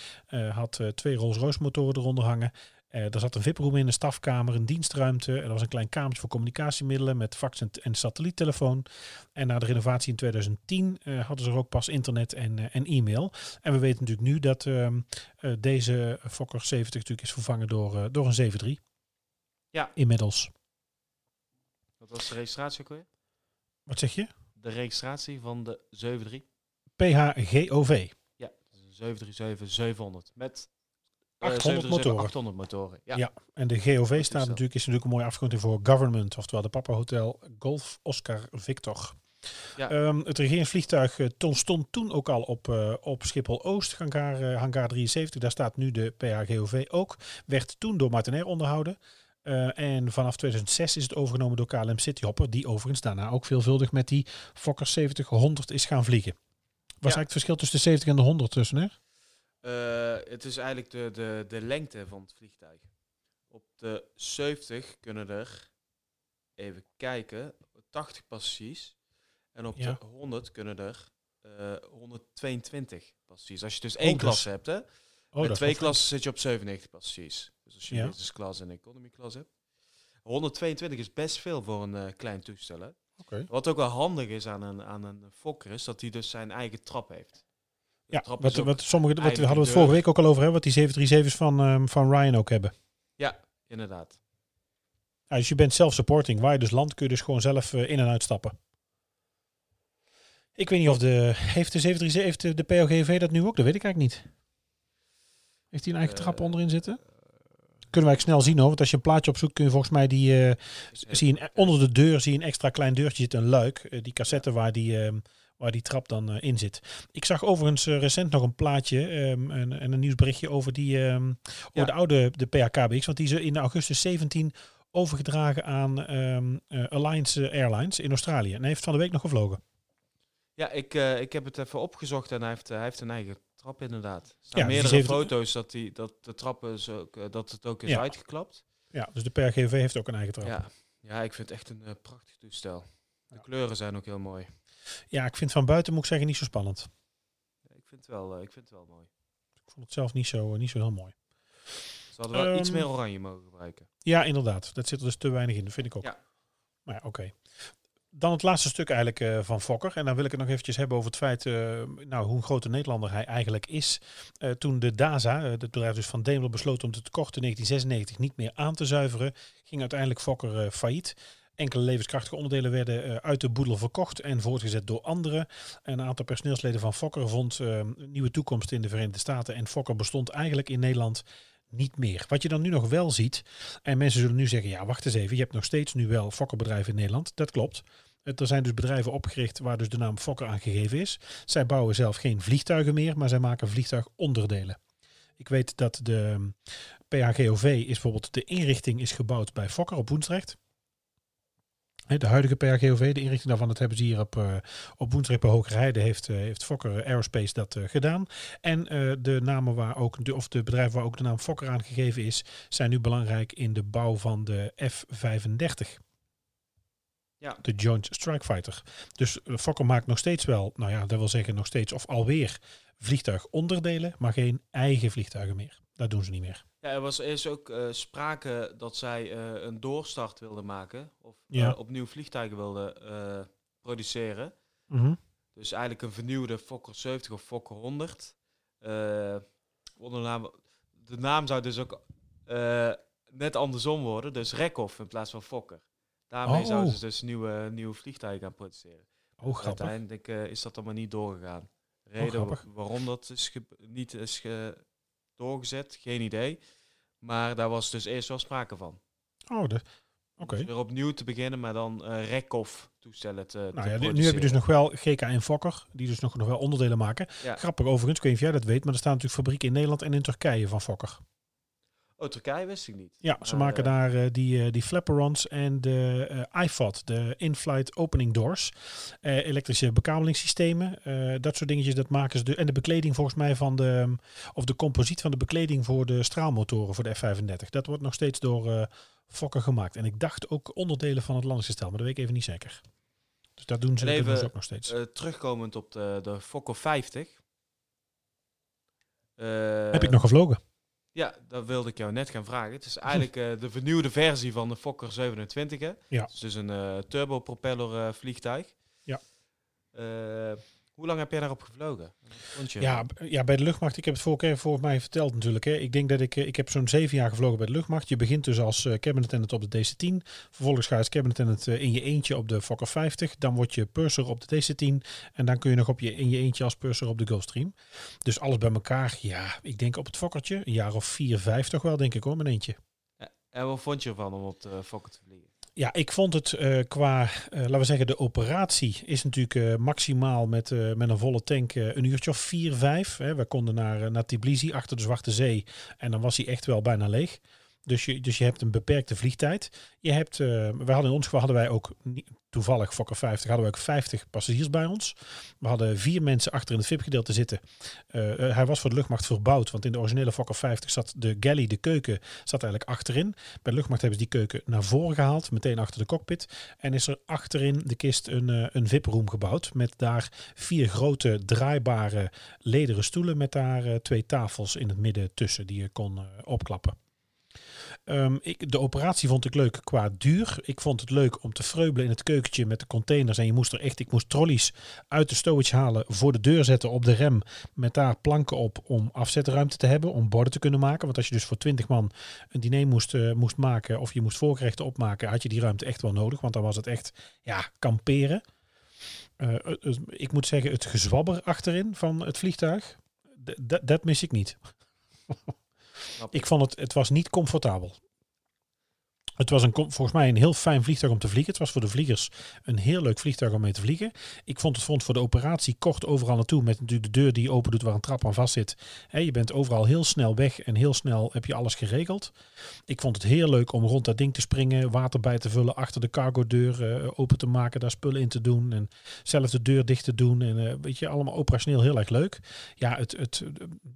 had twee Rolls-Royce motoren eronder hangen. Uh, er zat een VIP-room in, een stafkamer, een dienstruimte. Er was een klein kamertje voor communicatiemiddelen met fax en, en satelliettelefoon. En na de renovatie in 2010 uh, hadden ze er ook pas internet en, uh, en e-mail. En we weten natuurlijk nu dat ehm, deze Fokker 70 natuurlijk is vervangen door, door een 73. Ja. Inmiddels. Wat was de registratie ook weer? Wat zeg je? De registratie van de 73. PHGOV. Ja, 737-700. Met 800 motoren. 800 motoren. Ja. ja. en de GOV staat natuurlijk, is natuurlijk een mooie afkorting voor Government, oftewel de Papa Hotel Golf Oscar Victor. Ja. Um, het regeringsvliegtuig uh, stond toen ook al op, uh, op Schiphol Oost, hangar, uh, hangar 73. Daar staat nu de PHGOV ook. Werd toen door Martinair onderhouden. en vanaf 2006 is het overgenomen door KLM Cityhopper, die overigens daarna ook veelvuldig met die Fokker 70 is gaan vliegen. Was ja. eigenlijk het verschil tussen de 70 en de 100 tussen, hè? Uh, het is eigenlijk de, de, de lengte van het vliegtuig. Op de 70 kunnen er, even kijken, 80 passagiers. En op ja. de 100 kunnen er uh, 122 passagiers. Als je dus één oh, klasse hebt, hè. Oh, Met twee klassen zit je op 97 passagiers. Dus als je ja. business class en economy class hebt. 122 is best veel voor een uh, klein toestel, hè. Okay. Wat ook wel handig is aan een, aan een Fokker, is dat hij dus zijn eigen trap heeft. Ja, wat, wat, sommige, wat we hadden we het vorige week ook al over, hè, wat die 737's van, um, van Ryan ook hebben. Ja, inderdaad. Ja, dus je bent self-supporting. Waar je dus land kun je dus gewoon zelf uh, in en uitstappen. Ik weet niet of de... Heeft de 737, heeft de, de POGV dat nu ook? Dat weet ik eigenlijk niet. Heeft hij een eigen uh, trap onderin zitten? kunnen wij snel zien hoor. Want als je een plaatje opzoekt kun je volgens mij die... eh, zie een- onder de deur zie je een extra klein deurtje zitten, een luik. eh, die cassette waar die, ehm, waar die trap dan eh, in zit. Ik zag overigens eh, recent nog een plaatje ehm, en, en een nieuwsberichtje over, die, ehm, over Ja. de oude de PHKBX. Want die is in augustus 17 overgedragen aan ehm, eh, Alliance Airlines in Australië. En hij heeft van de week nog gevlogen. Ja, ik, ik heb het even opgezocht en hij heeft, hij heeft een eigen trap inderdaad. Er staan Ja, dus meerdere foto's dat, die, dat de trappen is ook, dat het ook is Ja. uitgeklapt. Ja, dus de PHGV heeft ook een eigen trap. Ja, Ja. ik vind het echt een prachtig toestel. De kleuren zijn ook heel mooi. ik vind van buiten, moet ik zeggen, niet zo spannend. Ja, ik, vind het wel, eh, ik vind het wel mooi. Ik vond het zelf niet zo, eh, niet zo heel mooi. Ze hadden wel iets Ehm, meer oranje mogen gebruiken. Ja, inderdaad. Dat zit er dus te weinig in. Dat vind ik ook. Ja. Maar ja, oké. Dan het laatste stuk eigenlijk eh, van Fokker. En dan wil ik het nog eventjes hebben over het feit eh, nou, hoe een grote Nederlander hij eigenlijk is. Eh, toen de DASA, eh, het bedrijf dus van Daimler, besloot om de tekort in 1996 niet meer aan te zuiveren, ging uiteindelijk Fokker eh, failliet. Enkele levenskrachtige onderdelen werden eh, uit de boedel verkocht en voortgezet door anderen. En een aantal personeelsleden van Fokker vond eh, een nieuwe toekomst in de Verenigde Staten. En Fokker bestond eigenlijk in Nederland niet meer. Wat je dan nu nog wel ziet, en mensen zullen nu zeggen, ja wacht eens even, je hebt nog steeds nu wel Fokkerbedrijven in Nederland. Dat klopt. Er zijn dus bedrijven opgericht waar dus de naam Fokker aan gegeven is. Zij bouwen zelf geen vliegtuigen meer, maar zij maken vliegtuigonderdelen. Ik weet dat de ehm, PHGOV is bijvoorbeeld, de inrichting is gebouwd bij Fokker op Woensdrecht. De huidige PHGOV, de inrichting daarvan, dat hebben ze hier op, eh, op bij Hogerheide, heeft, eh, heeft Fokker Aerospace dat eh, gedaan. En de namen waar ook, de, of de bedrijven waar ook de naam Fokker aan gegeven is, zijn nu belangrijk in de bouw van de F-35. Ja. De Joint Strike Fighter. Dus Fokker maakt nog steeds wel, nou ja, dat wil zeggen nog steeds of alweer vliegtuigonderdelen, maar geen eigen vliegtuigen meer. Dat doen ze niet meer. Ja, er was eerst ook eh, sprake dat zij eh, een doorstart wilden maken. Of Ja. eh, opnieuw vliegtuigen wilden produceren. Mhm. Dus eigenlijk een vernieuwde Fokker 70 of Fokker 100. Eh, onder de naam, de naam zou dus ook net andersom worden. Dus Rekhoff in plaats van Fokker. Daarmee Oh. zouden ze dus nieuwe, nieuwe vliegtuigen gaan produceren. Oh, grappig. Uiteindelijk is dat allemaal niet doorgegaan. De reden waarom dat is niet is ge- doorgezet, geen idee. Maar daar was dus eerst wel sprake van. Oh, de, oké. Dus weer opnieuw te beginnen, maar dan eh Rekhoff toestellen te, te Nou ja, nu- heb je dus nog wel GK en Fokker, die dus nog, nog wel onderdelen maken. Ja. Grappig overigens, ik weet niet of jij dat weet, maar er staan natuurlijk fabrieken in Nederland en in Turkije van Fokker. Oh, Turkije wist ik niet. Ja, ze Maar, maken daar eh, die, eh, die flaperons en de eh IFOD, de in-flight opening doors. Elektrische bekabelingssystemen, dat soort dingetjes, dat maken ze. De, en de bekleding volgens mij van de, of de composiet van de bekleding voor de straalmotoren voor de F-35. Dat wordt nog steeds door Fokker gemaakt. En ik dacht ook onderdelen van het landingsgestel, maar dat weet ik even niet zeker. Dus dat doen ze, En dat doen ze even, ook nog steeds. terugkomend op de, de Fokker 50. Eh, Heb ik nog gevlogen? Ja, dat wilde ik jou net gaan vragen. Het is eigenlijk eh, de vernieuwde versie van de Fokker 27. Hè? Ja. Het is dus een eh turbopropeller eh, vliegtuig. Ja. Hoe lang heb jij daarop gevlogen? Ja, ja, bij de luchtmacht. Ik heb het vorige keer voor mij verteld natuurlijk. Hè. Ik denk dat ik, eh, ik heb zo'n zeven jaar gevlogen bij de luchtmacht. Je begint dus als eh cabin attendant op de DC-10. Vervolgens ga je als cabin attendant eh, in je eentje op de Fokker 50. Dan word je purser op de DC-10. En dan kun je nog op je, in je eentje als purser op de Gulfstream. Dus alles bij elkaar. Ja, ik denk op het Fokkertje. Een jaar of vier, vijf toch wel, denk ik hoor, mijn eentje. En wat vond je ervan om op de Fokker te vliegen? Ja, ik vond het eh, qua, eh, laten we zeggen, de operatie is natuurlijk eh, maximaal met, met een volle tank een uurtje of vier, vijf. Hè. We konden naar, naar Tbilisi, achter de Zwarte Zee. En dan was hij echt wel bijna leeg. Dus je, dus je hebt een beperkte vliegtijd. Je hebt, eh, we hadden in ons geval hadden wij ook, toevallig Fokker 50, hadden we ook 50 passagiers bij ons. We hadden vier mensen achter in het VIP-gedeelte zitten. Eh, eh, hij was voor de luchtmacht verbouwd, want in de originele Fokker 50 zat de galley, de keuken, zat eigenlijk achterin. Bij de luchtmacht hebben ze die keuken naar voren gehaald, meteen achter de cockpit. En is er achterin de kist een, een VIP-room gebouwd. Met daar vier grote draaibare lederen stoelen. Met daar twee tafels in het midden tussen die je kon opklappen. Ehm, ik, de operatie vond ik leuk qua duur. Ik vond het leuk om te vreubelen in het keukentje met de containers. En je moest er echt, ik moest trolleys uit de stowage halen, voor de deur zetten op de rem. Met daar planken op om afzetruimte te hebben, om borden te kunnen maken. Want als je dus voor 20 man een diner moest, eh, moest maken of je moest voorgerechten opmaken, had je die ruimte echt wel nodig. Want dan was het echt, ja, kamperen. Eh, ik moet zeggen, het gezwabber achterin van het vliegtuig, dat mis ik niet. Ik vond het, het was niet comfortabel. Het was een, volgens mij een heel fijn vliegtuig om te vliegen. Het was voor de vliegers een heel leuk vliegtuig om mee te vliegen. Ik vond het vond voor de operatie kort overal naartoe. Met natuurlijk de deur die je open doet waar een trap aan vast zit. Je bent overal heel snel weg en heel snel heb je alles geregeld. Ik vond het heel leuk om rond dat ding te springen, water bij te vullen, achter de cargo deur eh, open te maken, daar spullen in te doen. En zelf de deur dicht te doen. En eh, weet je, allemaal operationeel heel erg leuk. Ja, het, het,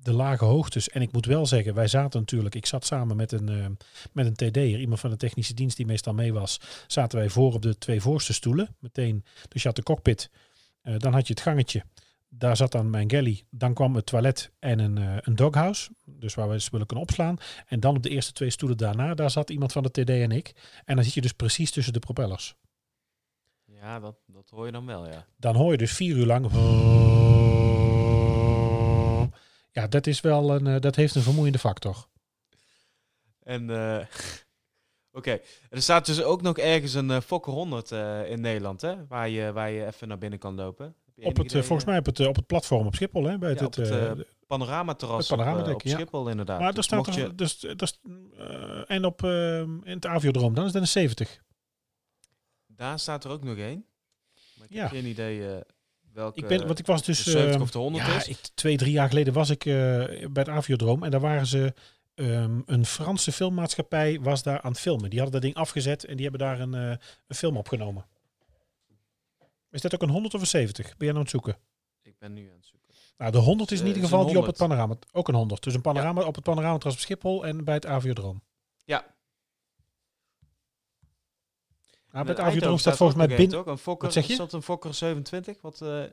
de lage hoogtes. En ik moet wel zeggen, wij zaten natuurlijk, ik zat samen met een, eh, met een TD'er, iemand van de technische dienst die meestal mee was, zaten wij voor op de twee voorste stoelen. Meteen, dus je had de cockpit, eh, dan had je het gangetje. Daar zat dan mijn galley. Dan kwam het toilet en een, eh, een doghouse. Dus waar we spullen kunnen opslaan. En dan op de eerste twee stoelen daarna, daar zat iemand van de TD en ik. En dan zit je dus precies tussen de propellers. Ja, dat, dat hoor je dan wel, ja. Dan hoor je dus vier uur lang. Ja, dat is wel een, eh, dat heeft een vermoeiende factor. En eh, oké, er staat dus ook nog ergens een uh, Fokker 100 eh, in Nederland, hè? Waar je, waar je even naar binnen kan lopen. Op het, eh, idee, volgens mij op het, op het platform op Schiphol, hè? Bij Ja, het, het, panoramaterras het op, op, ja. Schiphol inderdaad. maar er Dus staat er, je, dus, dus, en op in het aviodroom, dan is dat een 70. daar staat er ook nog één. Maar ik Ja. heb geen idee welke Ik ben, want ik was dus de 70 eh, of de 100 ja, is. ik, twee, drie jaar geleden was ik bij het aviodroom en daar waren ze ehm, een Franse filmmaatschappij was daar aan het filmen. Die hadden dat ding afgezet en die hebben daar een, eh, een film opgenomen. Is dat ook een 100 of een 70? Ben jij nou aan het zoeken? Ik ben nu aan het zoeken. Nou, de 100 is in Eh, ieder geval die op het 100. panorama. Ook een 100. Dus een panorama op het panorama op Schiphol en bij het aviodroom. Ja, Nou, bij het aviodroom Eindhoven staat volgens mij ook binnen toch? Een Fokker, Wat zeg je? Is dat een Fokker 27, wat eh,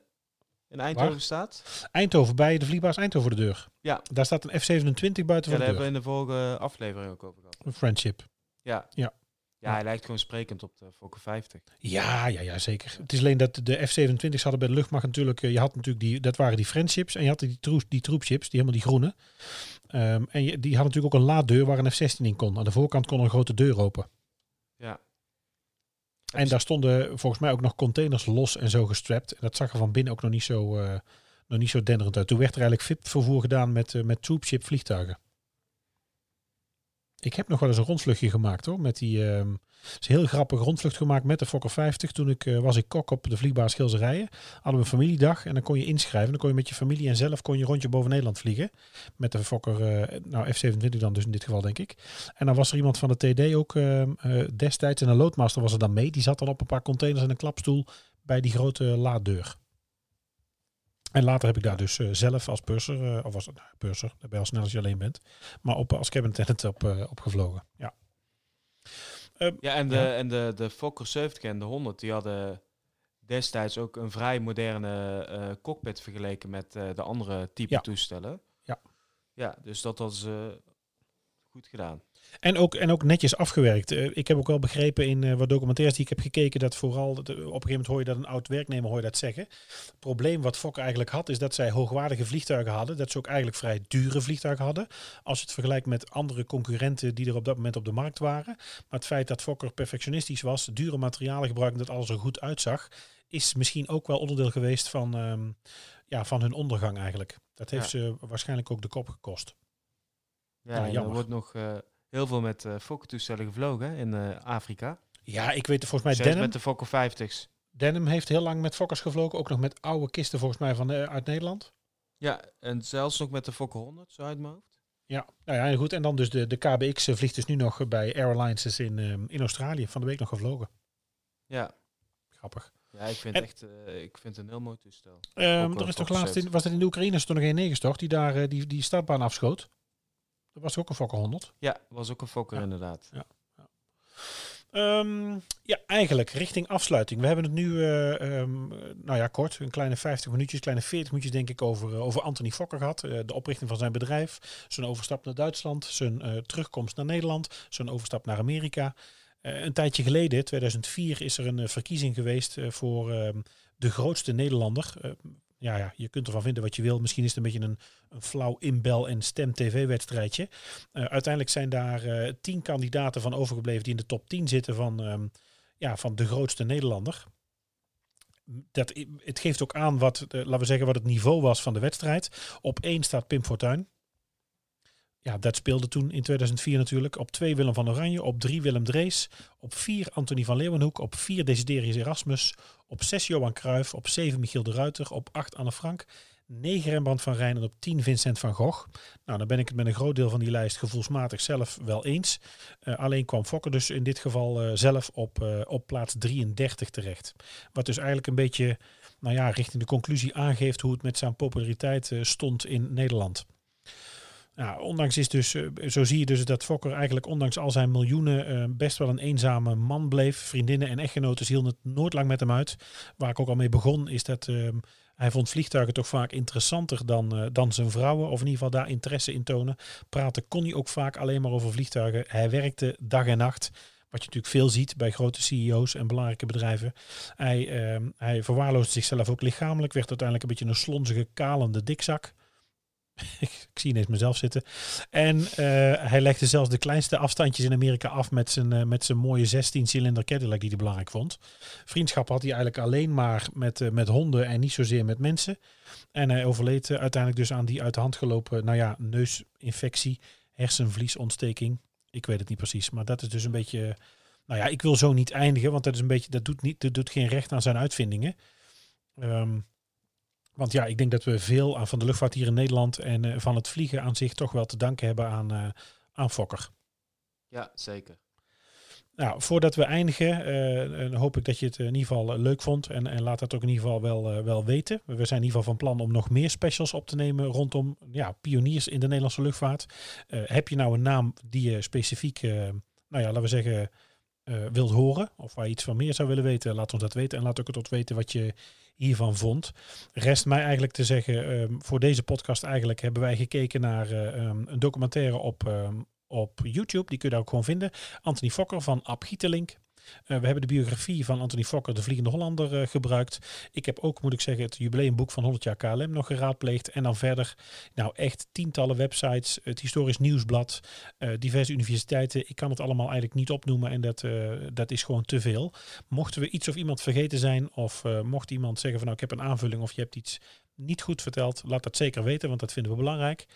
in Eindhoven Waar? staat? Eindhoven, bij de vliegbaas Eindhoven de deur. Ja. Daar staat een F-27 buiten Ja, voor daar de hebben deur. we in de vorige aflevering ook over gehad. Een friendship. Ja. Ja. Ja, hij lijkt gewoon sprekend op de Fokker 50. Ja, ja, ja, zeker. Het is alleen dat de F-27's hadden bij de luchtmacht natuurlijk... eh, Je had natuurlijk die, dat waren die friendships en je had die, troep, die troepships, die helemaal die groene. Ehm, en je, die hadden natuurlijk ook een laaddeur waar een F-16 in kon. Aan de voorkant kon een grote deur open. Ja. En daar stonden volgens mij ook nog containers los en zo gestrapt. En dat zag er van binnen ook nog niet zo, eh, nog niet zo denderend uit. Toen werd er eigenlijk VIP-vervoer gedaan met, eh, met troopship vliegtuigen. Ik heb nog wel eens een rondvluchtje gemaakt hoor. Met die, ehm, is een heel grappig rondvlucht gemaakt met de Fokker 50. Toen ik, eh, was ik kok op de vliegbaas Schilzerijen. Hadden we een familiedag en dan kon je inschrijven. Dan kon je met je familie en zelf kon je rondje boven Nederland vliegen. Met de Fokker, eh, nou F27 dan dus in dit geval denk ik. En dan was er iemand van de TD ook ehm, eh, destijds. En een loodmaster was er dan mee. Die zat dan op een paar containers en een klapstoel bij die grote laaddeur. En later heb ik daar dus zelf als purser, of was het nou, purser, daar ben je al snel als je alleen bent, maar op, als cabin attendant op, opgevlogen. Ja. Ja, en de, Ja. En de, de Fokker 70 en de 100, die hadden destijds ook een vrij moderne eh, cockpit vergeleken met eh, de andere type Ja. toestellen. Ja. Ja, dus dat was eh, goed gedaan. En ook, en ook netjes afgewerkt. Eh, ik heb ook wel begrepen in eh, wat documentaires die ik heb gekeken, dat vooral, dat, eh, op een gegeven moment hoor je dat een oud werknemer hoor je dat zeggen. Het probleem wat Fokker eigenlijk had, is dat zij hoogwaardige vliegtuigen hadden. Dat ze ook eigenlijk vrij dure vliegtuigen hadden. Als je het vergelijkt met andere concurrenten die er op dat moment op de markt waren. Maar het feit dat Fokker perfectionistisch was, dure materialen gebruikte, dat alles er goed uitzag, is misschien ook wel onderdeel geweest van, ehm, ja, van hun ondergang eigenlijk. Dat heeft ze waarschijnlijk ook de kop gekost. Ja, er jammer. wordt nog heel veel met eh Fokker toestellen gevlogen in eh, Afrika. Ja, ik weet volgens mij Zelfs Denim. met de Fokker 50's. Denim heeft heel lang met Fokkers gevlogen. Ook nog met oude kisten volgens mij van, eh, uit Nederland. Ja, en zelfs nog met de Fokker 100, zo uit mijn hoofd. Ja, nou ja, goed. En dan dus de, de KBX vliegt dus nu nog bij Air Alliances in, in Australië. Van de week nog gevlogen. Ja, Grappig. ja ik vind En- echt ik vind het een heel mooi toestel. Ehm, er is toch laatst, in, 70. was dat in de Oekraïne, is er toch nog één neergestort die daar die, die startbaan afschoot. Dat was ook een Fokker 100. Ja, was ook een Fokker Ja. inderdaad. Ehm, ja, eigenlijk richting afsluiting. We hebben het nu, eh, ehm, nou ja, kort, een kleine 50 minuutjes, kleine 40 minuutjes denk ik over, eh, over Anthony Fokker gehad. Eh, de oprichting van zijn bedrijf, zijn overstap naar Duitsland, zijn terugkomst naar Nederland, zijn overstap naar Amerika. Een tijdje geleden, 2004, is er een verkiezing geweest voor ehm, de grootste Nederlander. Ja, ja, je kunt ervan vinden wat je wil. Misschien is het een beetje een, flauw inbel- en stem-tv-wedstrijdje. Eh, uiteindelijk zijn daar eh, tien kandidaten van overgebleven die in de top 10 zitten van, ehm, ja, van de grootste Nederlander. Dat, het geeft ook aan wat, eh, laten we zeggen, wat het niveau was van de wedstrijd. Op één staat Pim Fortuyn. Ja, dat speelde toen in 2004 natuurlijk. Op twee Willem van Oranje, op drie Willem Drees, op vier Anthony van Leeuwenhoek, op vier Desiderius Erasmus, op zes Johan Cruijff, op zeven Michiel de Ruiter, op acht Anne Frank, negen Rembrandt van Rijn en op tien Vincent van Gogh. Nou, dan ben ik het met een groot deel van die lijst gevoelsmatig zelf wel eens. Uh, alleen kwam Fokker dus in dit geval uh, zelf op, uh, op plaats 33 terecht. Wat dus eigenlijk een beetje, nou ja, richting de conclusie aangeeft hoe het met zijn populariteit stond in Nederland. Nou, ondanks is dus, zo zie je dus dat Fokker eigenlijk ondanks al zijn miljoenen uh, best wel een eenzame man bleef. Vriendinnen en echtgenoten hielden het nooit lang met hem uit. Waar ik ook al mee begon is dat uh, hij vond vliegtuigen toch vaak interessanter dan, uh, dan zijn vrouwen. Of in ieder geval daar interesse in tonen. Praten kon hij ook vaak alleen maar over vliegtuigen. Hij werkte dag en nacht. Wat je natuurlijk veel ziet bij grote CEO's en belangrijke bedrijven. Hij, hij verwaarloosde zichzelf ook lichamelijk. Werd uiteindelijk een beetje een slonzige, kalende dikzak. ik zie ineens mezelf zitten. En uh, hij legde zelfs de kleinste afstandjes in Amerika af met zijn, uh, met zijn mooie 16-cilinder Cadillac die hij belangrijk vond. Vriendschap had hij eigenlijk alleen maar met, uh, met honden en niet zozeer met mensen. En hij overleed uiteindelijk dus aan die uit de hand gelopen, nou ja, neusinfectie, hersenvliesontsteking. Ik weet het niet precies, maar dat is dus een beetje... Nou ja, ik wil zo niet eindigen, want dat is een beetje, dat doet, niet, dat doet geen recht aan zijn uitvindingen. Um, want ja, ik denk dat we veel aan van de luchtvaart hier in Nederland en uh, van het vliegen aan zich toch wel te danken hebben aan, uh, aan Fokker. Ja, zeker. Nou, voordat we eindigen, uh, hoop ik dat je het in ieder geval leuk vond. En, en laat dat ook in ieder geval wel, wel weten. We zijn in ieder geval van plan om nog meer specials op te nemen rondom ja, pioniers in de Nederlandse luchtvaart. heb je nou een naam die je specifiek, nou ja, laten we zeggen, wilt horen? Of waar je iets van meer zou willen weten? Laat ons dat weten. En laat ook het weten wat je hiervan vond. Rest mij eigenlijk te zeggen, um, voor deze podcast eigenlijk hebben wij gekeken naar uh, um, een documentaire op, um, op YouTube. Die kun je daar ook gewoon vinden. Anthony Fokker van Ab Gietelink. Uh, we hebben de biografie van Anthony Fokker, de Vliegende Hollander, uh, gebruikt. Ik heb ook, moet ik zeggen, het jubileumboek van 100 jaar KLM nog geraadpleegd. En dan verder, nou echt tientallen websites, het Historisch Nieuwsblad, uh, diverse universiteiten. Ik kan het allemaal eigenlijk niet opnoemen en dat, dat is gewoon te veel. Mochten we iets of iemand vergeten zijn, of mocht iemand zeggen van nou ik heb een aanvulling of je hebt iets niet goed verteld, laat dat zeker weten, want dat vinden we belangrijk.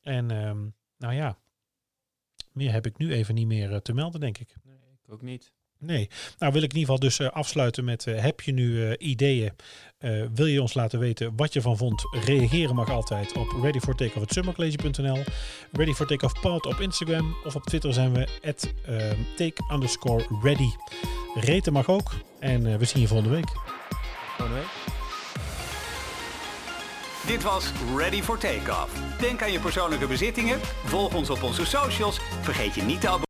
En um, nou ja, meer heb ik nu even niet meer te melden, denk ik. Nee, ik ook niet. Nee, nou wil ik in ieder geval dus uh, afsluiten met, uh, heb je nu uh, ideeën, wil je ons laten weten wat je van vond, reageren mag altijd op readyfortakeoff.summercollege.nl, ready for takeoff pod op Instagram of op Twitter zijn we at take underscore ready. Reten mag ook en we zien je volgende week. Volgende week. Dit was Ready for Takeoff. Denk aan je persoonlijke bezittingen, volg ons op onze socials, vergeet je niet te abonneren.